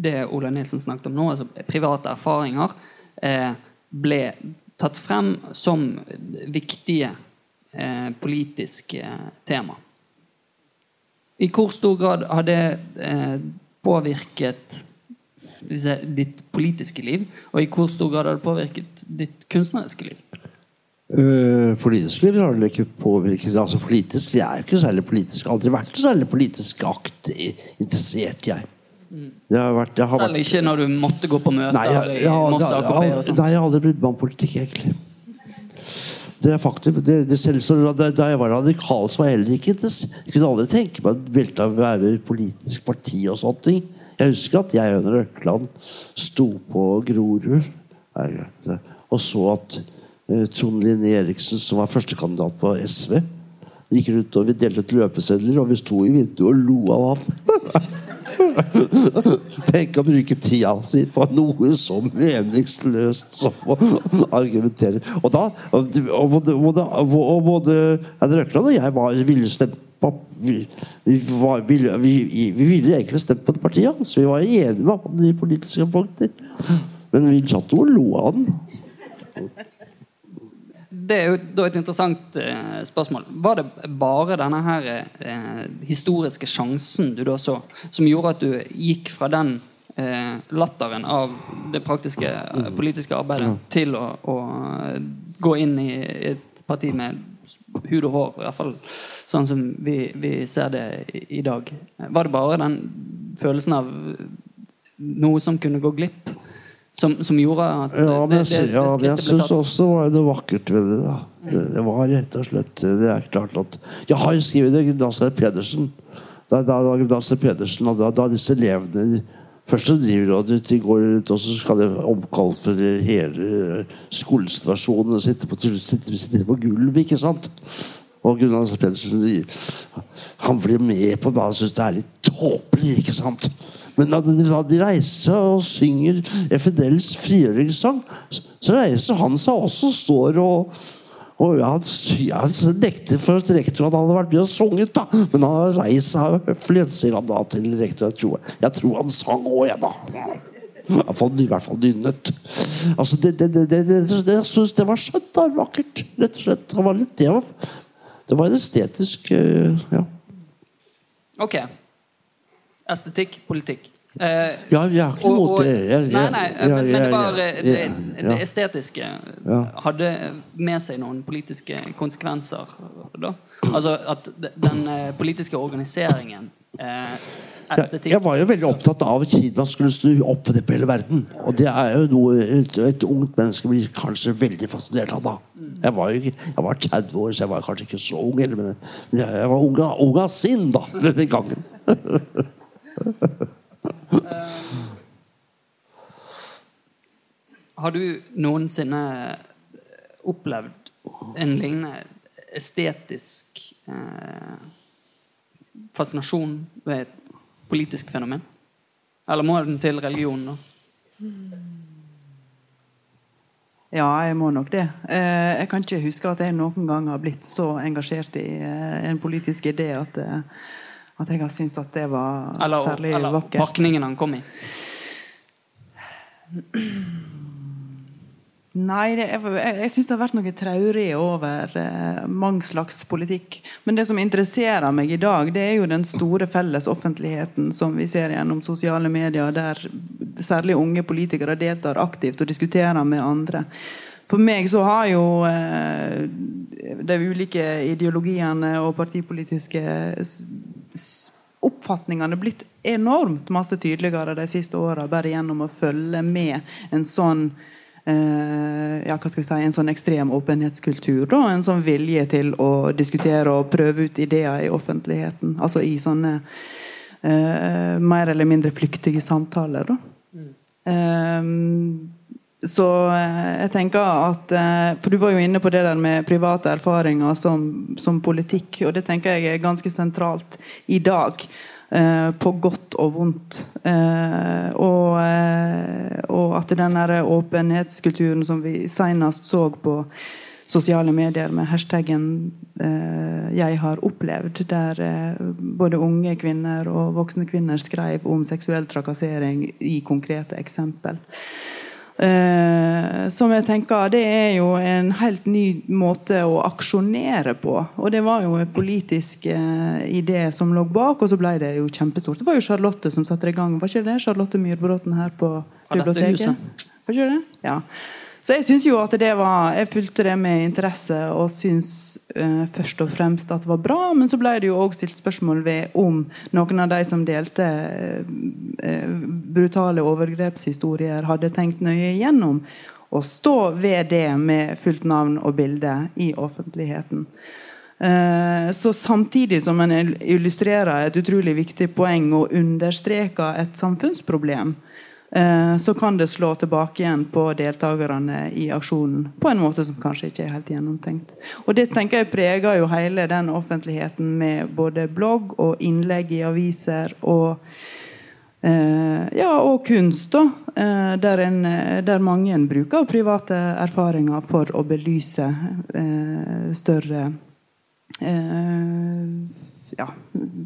det Ola Nilsen snakket om nå, altså private erfaringer, eh, ble tatt frem som viktige eh, politiske tema. I hvor stor grad har det eh, påvirket disse, ditt politiske liv, og i hvor stor grad har det påvirket ditt kunstneriske liv? Uh, politisk liv har det ikke påvirket altså politisk, Jeg er jo ikke særlig politisk. Aldri vært særlig politisk akt interessert, jeg. Har vært, har Selv ikke når du måtte gå på møter nei, jeg, sånn? nei, jeg har aldri brydd meg om politikk, egentlig. Det er faktum. Det, det selv så, da, da jeg var radikal, så var jeg heller ikke Jeg kunne aldri tenke meg å velte av være politisk parti og sånne ting. Jeg husker at jeg under Økland sto på Grorud og så at eh, Trond Linné Eriksen, som var førstekandidat på SV, gikk rundt og vi delte ut løpesedler, og vi sto i vinduet og lo av ham. Tenk å bruke tida si på noe så meningsløst som å argumentere. Og da og både, og både Røkland og jeg var, ville stemt på vi, vi, var, ville, vi, vi, ville egentlig stemt på det partiet hans. Vi var enige med ham i politiske punkter. Men vi satt jo og lo av den det er jo da et interessant eh, spørsmål. Var det bare denne her eh, historiske sjansen du da så, som gjorde at du gikk fra den eh, latteren av det praktiske eh, mm. politiske arbeidet ja. til å, å, gå inn i et parti med hud og hår, i hvert fall sånn som vi, vi ser det i, i dag? Var det bare den følelsen av noe som kunne gå glipp? Som, som, gjorde at Ja, men det, det, det, ja, jeg syns også var det vakkert ved det. da det, det, var rett og slett Det er klart at Jeg har skrevet det Gymnaser Pedersen. Da, da, da, Pedersen og da, da disse elevene Først så driver de, de går ut og så skal de omkalfere hele skolesituasjonen og sitte på, sitte, sitte på gulv, ikke sant? Og Gunnar Pedersen han blir med på det. Han syns det er litt tåpelig, ikke sant? Men når de reiser og synger FNLs frigjøringssang, så reiser han seg også og står og og han, han nekter for at rektor hadde vært med og sunget, da. Men han har reist seg høflig, sier han da til rektoren. Jeg tror, jeg tror han sang òg, jeg, da. I hvert fall nynnet. Altså, det, det, det, det, jeg syns det var skjønt. da, Vakkert, rett og slett. Det var litt det det var en estetisk uh, Ja. Ok estetikk, politikk. Eh, ja, jeg har ikke noe det. Jeg, nei, nei, men, men det var det, det estetiske hadde med seg noen politiske konsekvenser. Da. Altså at den uh, politiske organiseringen Estetikk jeg var jo veldig opptatt av at Kina skulle snu opp på det på hele verden. Og det er jo noe et, et ungt menneske blir kanskje veldig fascinert av. da Jeg var jo jeg var 30 år, så jeg var kanskje ikke så ung, men jeg var ung av sinn da, den gangen. Har du noensinne opplevd en lignende estetisk eh, fascinasjon ved et politisk fenomen? Eller må den til religion, da? Ja, jeg må nok det. Eh, jeg kan ikke huske at jeg noen gang har blitt så engasjert i eh, en politisk idé at eh, at jeg har syntes at det var eller, særlig eller vakkert. Eller pakningen han kom i? Nei, det, jeg, jeg syns det har vært noe traurig over eh, mange slags politikk. Men det som interesserer meg i dag, det er jo den store felles offentligheten som vi ser gjennom sosiale medier, der særlig unge politikere deltar aktivt og diskuterer med andre. For meg så har jo eh, de ulike ideologiene og partipolitiske oppfatningene blitt enormt masse tydeligere de siste åra, bare gjennom å følge med en sånn eh, ja, hva skal vi si, en sånn ekstrem åpenhetskultur. Da, en sånn vilje til å diskutere og prøve ut ideer i offentligheten. Altså i sånne eh, mer eller mindre flyktige samtaler. Da. Mm. Um, så eh, jeg tenker at eh, For du var jo inne på det der med private erfaringer som, som politikk, og det tenker jeg er ganske sentralt i dag. Eh, på godt og vondt. Og, og at den der åpenhetskulturen som vi senest så på sosiale medier med hashtaggen 'jeg har opplevd', der både unge kvinner og voksne kvinner skrev om seksuell trakassering i konkrete eksempel. Eh, som jeg tenker Det er jo en helt ny måte å aksjonere på. Og det var jo en politisk eh, idé som lå bak, og så ble det jo kjempestort. Det var jo Charlotte som satte det i gang. Var ikke det Charlotte Myrbråten her på biblioteket? Var ikke det? Ja. Så jeg syns jo at det var Jeg fulgte det med interesse og syns uh, først og fremst at det var bra, men så ble det jo òg stilt spørsmål ved om noen av de som delte uh, brutale overgrepshistorier, hadde tenkt nøye igjennom å stå ved det med fullt navn og bilde i offentligheten. Uh, så samtidig som en illustrerer et utrolig viktig poeng og understreker et samfunnsproblem, eh, så kan det slå tilbake igjen på deltakerne i aksjonen på en måte som kanskje ikke er helt gjennomtenkt. Og Det tenker jeg preger jo hele den offentligheten med både blogg og innlegg i aviser og Eh, ja, og kunst, da. Eh, der, en, der, mange bruker private erfaringer for å belyse eh, større Ja,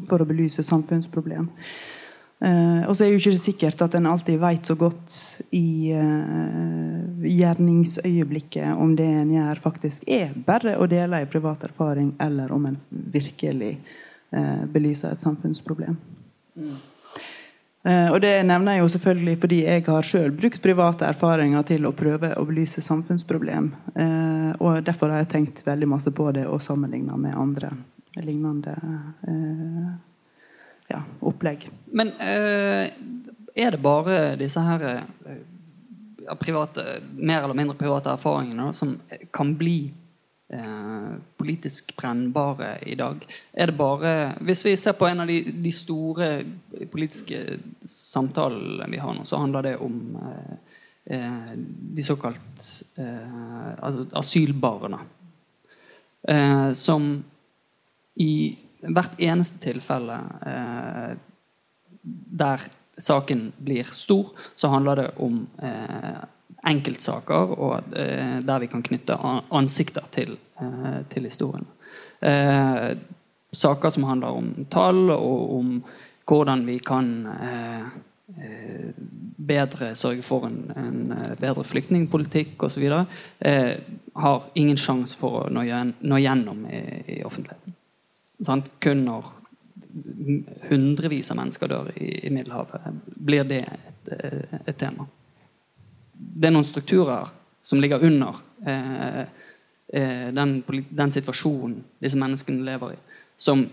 for å belyse samfunnsproblem. Og så er jo ikke det sikkert at en alltid vet så godt i gjerningsøyeblikket om det en gjør, faktisk er bare å dele en privat erfaring, eller om en virkelig belyser et samfunnsproblem. Mm. Og Det nevner jeg jo selvfølgelig fordi jeg har selv brukt private erfaringer til å prøve å belyse samfunnsproblem. Og Derfor har jeg tenkt veldig masse på det og sammenligna med andre lignende ja, opplegg. Men er det bare disse her private, mer eller mindre private erfaringene som kan bli Eh, politisk brennbare i dag? Er det bare Hvis vi ser på en av de, de store politiske samtalene vi har nå, så handler det om eh, eh de såkalt eh, altså asylbarna. Eh, som i hvert eneste tilfelle eh, der saken blir stor, så handler det om eh, enkeltsaker og eh, der vi kan knytte ansikter til, eh, til historien. Eh, saker som handler om tall og om hvordan vi kan eh, bedre sørge for en, en bedre flyktningpolitikk osv. Eh, har ingen sjanse for å nå gjennom i, i offentligheten. Sant? Kun når hundrevis av mennesker dør i, i Middelhavet, blir det et, et tema det er noen strukturer som ligger under eh, eh, den, den, situasjonen disse menneskene lever i, som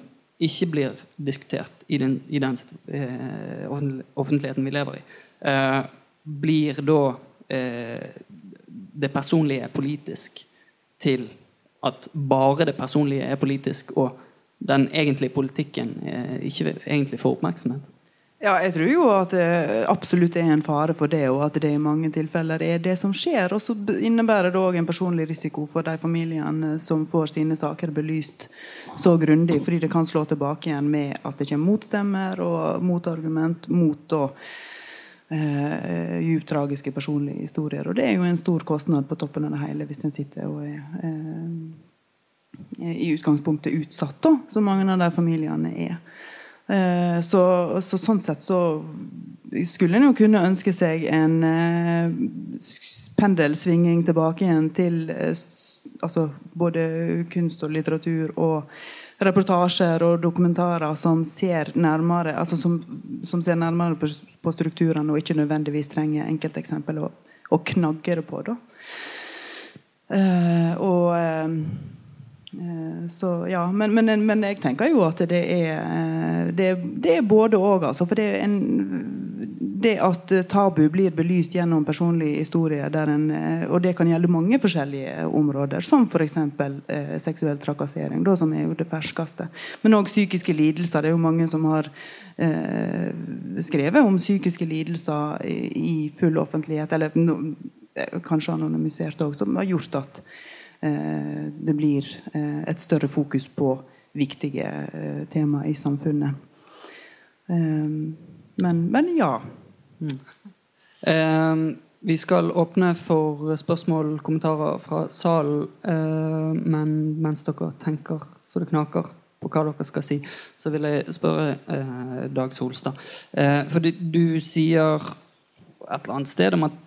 ikke blir diskutert i den, i den eh, offentligheten vi lever i. Eh, blir da eh, det personlige politisk til at bare det personlige er politisk, og den egentlige politikken eh, ikke egentlig får oppmerksomhet? Ja, jeg tror jo at det absolutt er en fare for det, og at det i mange tilfeller er det som skjer. Og så innebærer det òg en personlig risiko for de familiene som får sine saker belyst så grundig, fordi det kan slå tilbake igjen med at det kommer motstemmer og motargument mot da eh, djupt tragiske personlige historier. Og det er jo en stor kostnad på toppen av det hele hvis en sitter og er eh, i utgangspunktet utsatt, da, som mange av de familiene er. Eh, så, så, sånn sett så skulle en jo kunne ønske seg en eh, pendelsvinging tilbake igjen til eh, altså både kunst og litteratur og reportasjer og dokumentarer som ser nærmere altså som, som ser nærmere på, på strukturene og ikke nødvendigvis trenger enkelteksempel å, å knagge det på. Da. Og Eh, så ja, men, men, men, jeg tenker jo at det er, eh, det, det er både òg. Altså, for det, en, det, at tabu blir belyst gjennom personlige historier, en, eh, og det kan gjelde mange forskjellige områder, som f.eks. Eh, seksuell trakassering, da, som er jo det ferskeste. Men òg psykiske lidelser. Det er jo mange som har eh, skrevet om psykiske lidelser i, i full offentlighet, eller no, kanskje anonymisert òg, som har gjort at Eh, det blir eh, et større fokus på viktige temaer tema i samfunnet. Men, men ja. Mm. Vi skal åpne for spørsmål og kommentarer fra salen. Men mens dere tenker så det knaker på hva dere skal si, så vil jeg spørre Dag Solstad. For du, du, sier et eller annet sted om at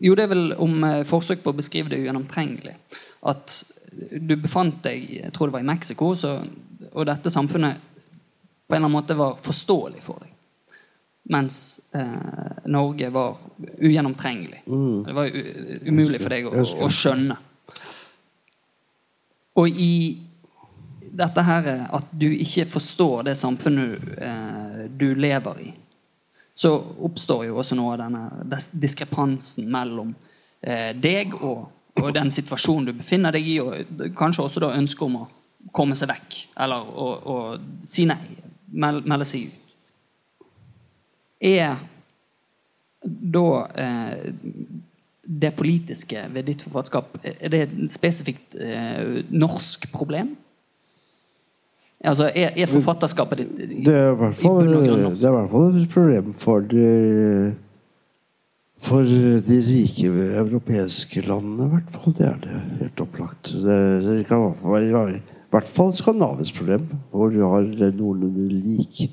jo, det er vel om eh, forsøk på å beskrive det ugjennomtrengelig. At du befant deg jeg tror det var i Mexico, så, og dette samfunnet på en eller annen måte var forståelig for deg. Mens eh, Norge var ugjennomtrengelig. Mm. Det var umulig for deg å, å, skjønne. Og i dette her at du ikke forstår det samfunnet eh, du lever i, så oppstår jo også noe av denne diskrepansen mellom eh, deg og, og, den situasjonen du befinner deg i, og kanskje også da ønsket om å komme seg vekk, eller å, å si nei, melde, melde seg ut. Er da eh, det politiske ved ditt forfatterskap, er det et spesifikt eh, norsk problem? Altså, er, er forfatterskapet ditt i, Det er i hvert fall, det er hvert et problem for de, for de rike europeiske landene, i hvert fall. Det er det helt opplagt. Det, det kan være i hvert fall et skandinavisk problem, hvor du har noenlunde lik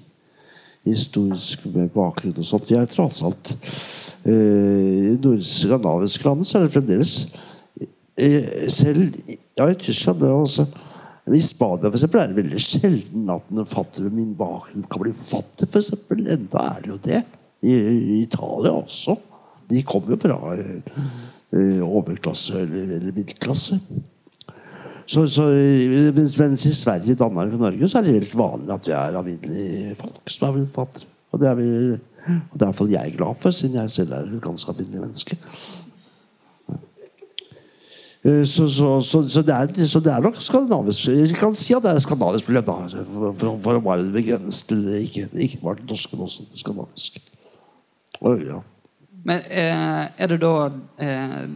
historisk bakgrunn og sånt. Vi er tross alt eh, I skandinaviske land så er det fremdeles eh, Selv ja, i Tyskland det er også i Spania for eksempel, er det veldig sjelden at en fatter min bakgrunn kan bli fattig. For eksempel. Enda er det jo det. I, i Italia også. De kommer jo fra eh, overklasse eller, eller middelklasse. Så, så, mens, i Sverige, Danmark og Norge så er det helt vanlig at vi er alminnelige folk som er forfattere. Er, og det er i hvert fall jeg glad for, siden jeg selv er et ganske alminnelig menneske. Eh, Så, så, så, så, det er, så det er nok skandinavisk Jeg kan si at det er skandinavisk problem, da. For, for, å bare begrense til det ikke, ikke bare det norske, men også skandinavisk. Og, ja. Men eh, er det da eh,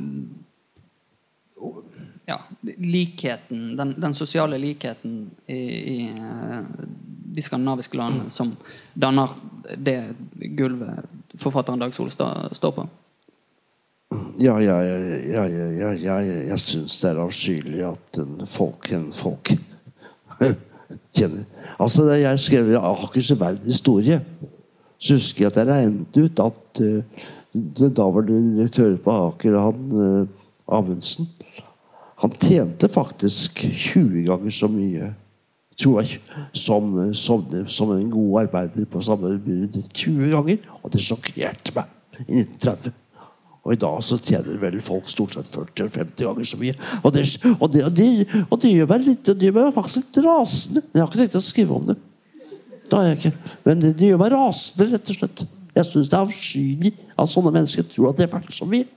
ja, likheten, den, den sosiale likheten i, i eh, de skandinaviske landene som danner det gulvet forfatteren Dag Solstad står på? Ja, ja, ja, ja, jeg syns det er avskyelig at en folk, en folk kjenner Altså, da jeg skrev Akers verdenshistorie, så husker jeg at jeg regnet ut at uh, var daværende direktør på Aker, han uh, Amundsen, han tjente faktisk 20 ganger så mye tror jeg, som, som, som en god arbeider på samme bedrift. 20 ganger! Og det sjokkerte meg i 1930. Og i dag så tjener vel folk stort sett 40-50 ganger så mye. Og det, og, det, og, det, og det, gjør meg litt, det gjør meg faktisk litt rasende. Jeg har ikke tenkt å skrive om det. Det. Men det gjør meg rasende, rett og slett. Jeg syns det er avskyelig at sånne mennesker tror at det er verdt så mye.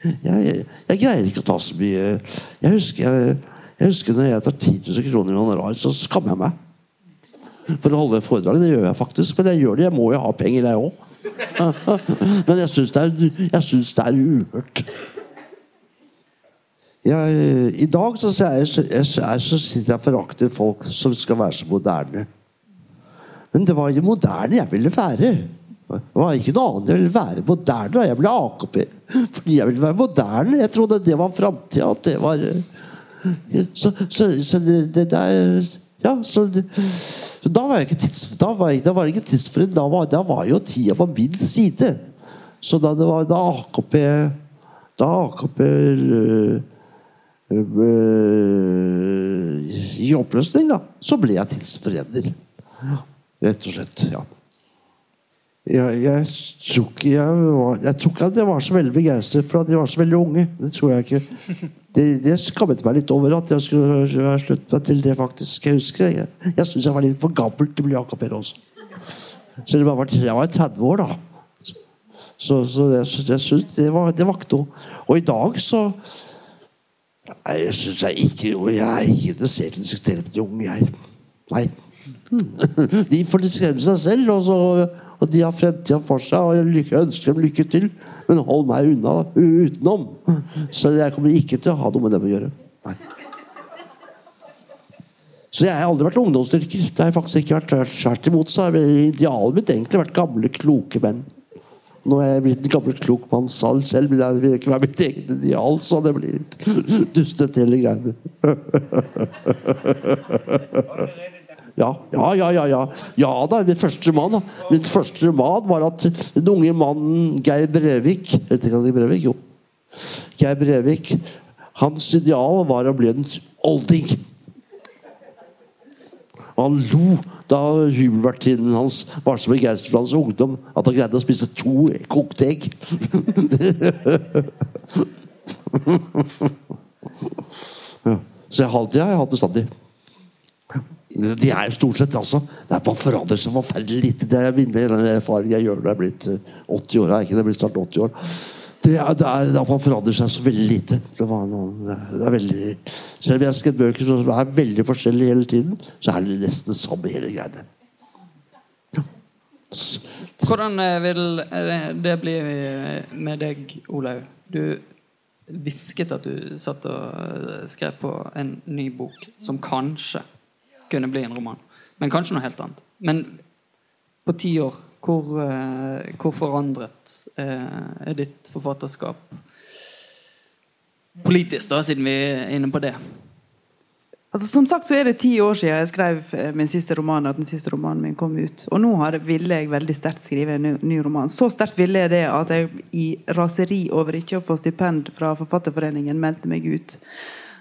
Jeg, jeg, jeg, greier ikke å ta så mye Jeg husker, jeg, jeg husker når jeg tar 10 000 kroner i honorar, så skammer jeg meg. For å holde foredrag. Det gjør jeg faktisk. Men jeg gjør det. Jeg må jo ha penger, jeg òg. Men jeg syns det, det er uhørt. Jeg, I dag så, jeg, jeg, så sitter jeg og forakter folk som skal være så moderne. Men det var jo moderne jeg ville være. Det var ikke noe annet. Jeg ville være moderne. Da Jeg ble AKP fordi jeg ville være moderne. Jeg trodde det var framtida. Eh, Så, så, så det, det der Ja, så, så da var jeg tids, da var, jeg, da var det ikke tidsfrist. Da var, da var jo tida på min side. Så da det var da AKP Da AKP øh, øh, i oppløsning, da, så ble jeg tidsforræder. Rett og slett. ja. Jeg, jeg, tror ikke jeg, var, jeg tror ikke at jeg var så veldig begeistret for at de var så veldig unge. Det tror jeg ikke. Det, det skammet meg litt over at jeg skulle ha sluttet meg til det, faktisk. Jeg husker Jeg, jeg syns jeg var litt for gammel til å bli AKP også. Selv om jeg var, jeg var 30 år, da. Så, så sy- jeg syns det var, det var ikke. Og i dag så Nei, jeg syns jeg ikke Jeg er ikke interessert i å diskutere med de unge, jeg. Nei. De får diskutere seg selv, og, så, og de har fremtida for seg. Og jeg ønsker dem lykke til, men hold meg unna utenom. Så jeg kommer ikke til å ha noe med dem å gjøre. Nei. Så jeg har aldri vært ungdomsstyrker. Det har jeg faktisk ikke vært. Tvert imot så har idealet mitt egentlig vært gamle, kloke menn. Nå er jeg blitt en gammel, klok mann selv, selv, men det vil ikke være mitt eget ideal, så det blir litt dustete hele greiene. Ja, ja, ja, ja. Ja, ja da, min første da. Min første roman var at den unge mannen Geir Brevik ikke Geir Brevik? Jo. Geir Brevik Hans ideal var å bli en olding. Han lo da hybelvertinnen hans var så begeistret for hans ungdom at han greide å spise to kokte egg. ja. Så jeg har alltid, hatt bestandig. De er jo stort sett altså Det er bare forandrer seg forferdelig lite. Det er min erfaring jeg gjør når jeg er blitt eh, 80 år. Jeg er ikke det, blitt snart 80 år. Det er, det er, man forandrer seg så veldig lite. Det, var noe, det, er, veldig Selv om jeg har skrevet bøker som er veldig forskjellige hele tiden, så er det nesten det samme hele greiene. Ja. Hvordan eh, vil eh, det bli eh, med deg, Olaug? Du hvisket at du satt og eh, skrev på en ny bok som kanskje kunne bli en roman. Men kanskje noe helt annet. Men på ti år, hvor, eh, hvor forandret eh, er ditt forfatterskap politisk, da, siden vi er inne på det? Altså, som sagt så er det ti år siden jeg skrev eh, min siste roman. at den siste romanen min kom ut. Og nå ville jeg veldig sterkt skrive en ny, ny roman. Så sterkt ville jeg det at jeg i raseri over ikke å få stipend fra Forfatterforeningen meldte meg ut.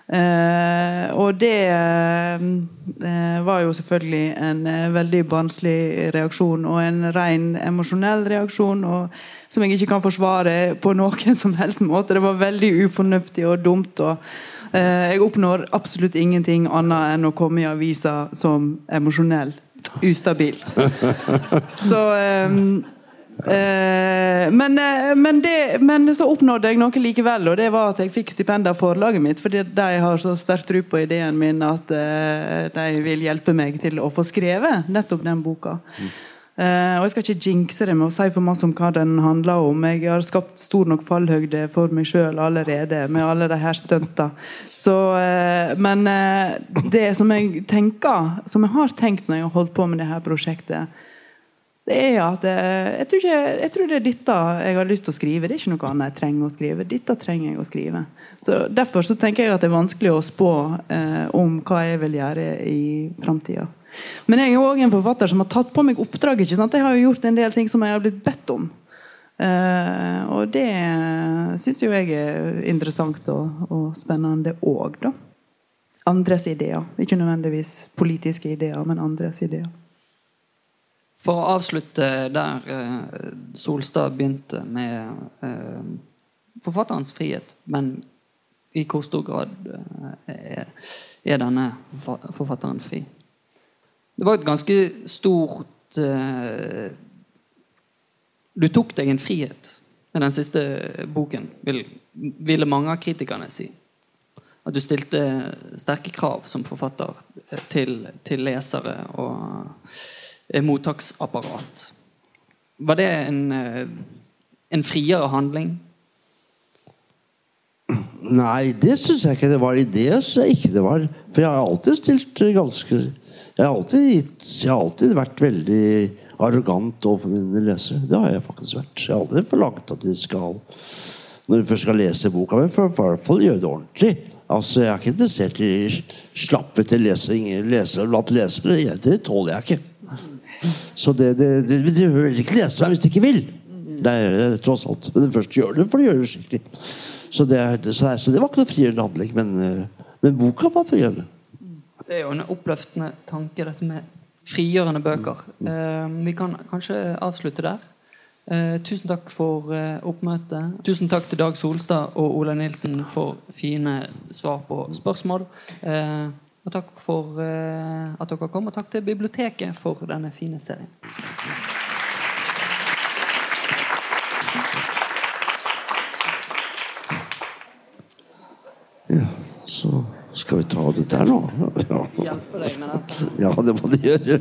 Eh, og det eh, var jo selvfølgelig en eh, veldig barnslig reaksjon og en ren emosjonell reaksjon. Og, som jeg ikke kan forsvare på noen som helst måte. Det var veldig ufornuftig og dumt. og Eh, Jeg oppnår absolutt ingenting annet enn å komme i avisa som emosjonell ustabil. Så ehm, eh, men, eh, men, det, men så oppnådde jeg noe likevel, og det var at jeg fikk stipend av forlaget mitt. Fordi de har så sterkt tro på ideen min at eh, de vil hjelpe meg til å få skrevet nettopp den boka. Eh, og Jeg skal ikke jinxe det med å si for masse om hva den handler om. Jeg har skapt stor nok fallhøyde for meg sjøl allerede med alle de her stunta. Men det som jeg tenker, som jeg har tenkt når jeg har holdt på med det her prosjektet, det er at eh, jeg tror, ikke, jeg tror det er dette jeg har lyst til å skrive. Det er ikke noe annet jeg trenger å skrive. Dette trenger jeg å skrive. Så Derfor så tenker jeg at det er vanskelig å spå eh, om hva jeg vil gjøre i framtida. Men jeg er òg en forfatter som har tatt på meg oppdrag. ikke sant? Jeg har jo gjort en del ting som jeg har blitt bedt om. Eh, og det syns jo jeg er interessant og, og spennende òg, da. Andres ideer. Ikke nødvendigvis politiske ideer, men andres ideer. For å avslutte der eh, Solstad begynte med eh, forfatterens frihet, men i hvor stor grad eh, er, denne forfatteren fri? Det var et ganske stort Du tok deg en frihet med den siste boken, vil, ville mange av kritikerne si. At du stilte sterke krav som forfatter til, til lesere og mottaksapparat. Var det en, eh, en friere handling? Nei, det syns jeg ikke det var. I det syns jeg ikke det var. For jeg har alltid stilt ganske Jeg har alltid, gitt, jeg har alltid vært veldig arrogant overfor mine lesere. Det har jeg faktisk vært. Jeg har aldri forlangt at de skal Når de først skal lese boka mi, for, i hvert fall gjøre det ordentlig. Altså, Jeg er ikke interessert i slappete lesing lesere blant lesere. Det tåler jeg ikke. Så det, det, det, det hører ikke lese meg hvis de ikke vil. Det er tross alt. Men først gjør det, for de gjør det skikkelig. Så det, det, så, det, så det var ikke noe frigjørende handling. Men, eh, men boka var frigjørende. Det er jo en oppløftende tanke, dette med frigjørende bøker. Eh, vi kan kanskje avslutte der. Eh, tusen takk for eh, oppmøtet. Tusen takk til Dag Solstad og Ola Nilsen for fine svar på spørsmål. Og takk for eh, at dere kom, og takk til biblioteket for denne fine serien. Ja, så skal vi ta det der nå. Ja, ja det må du gjøre.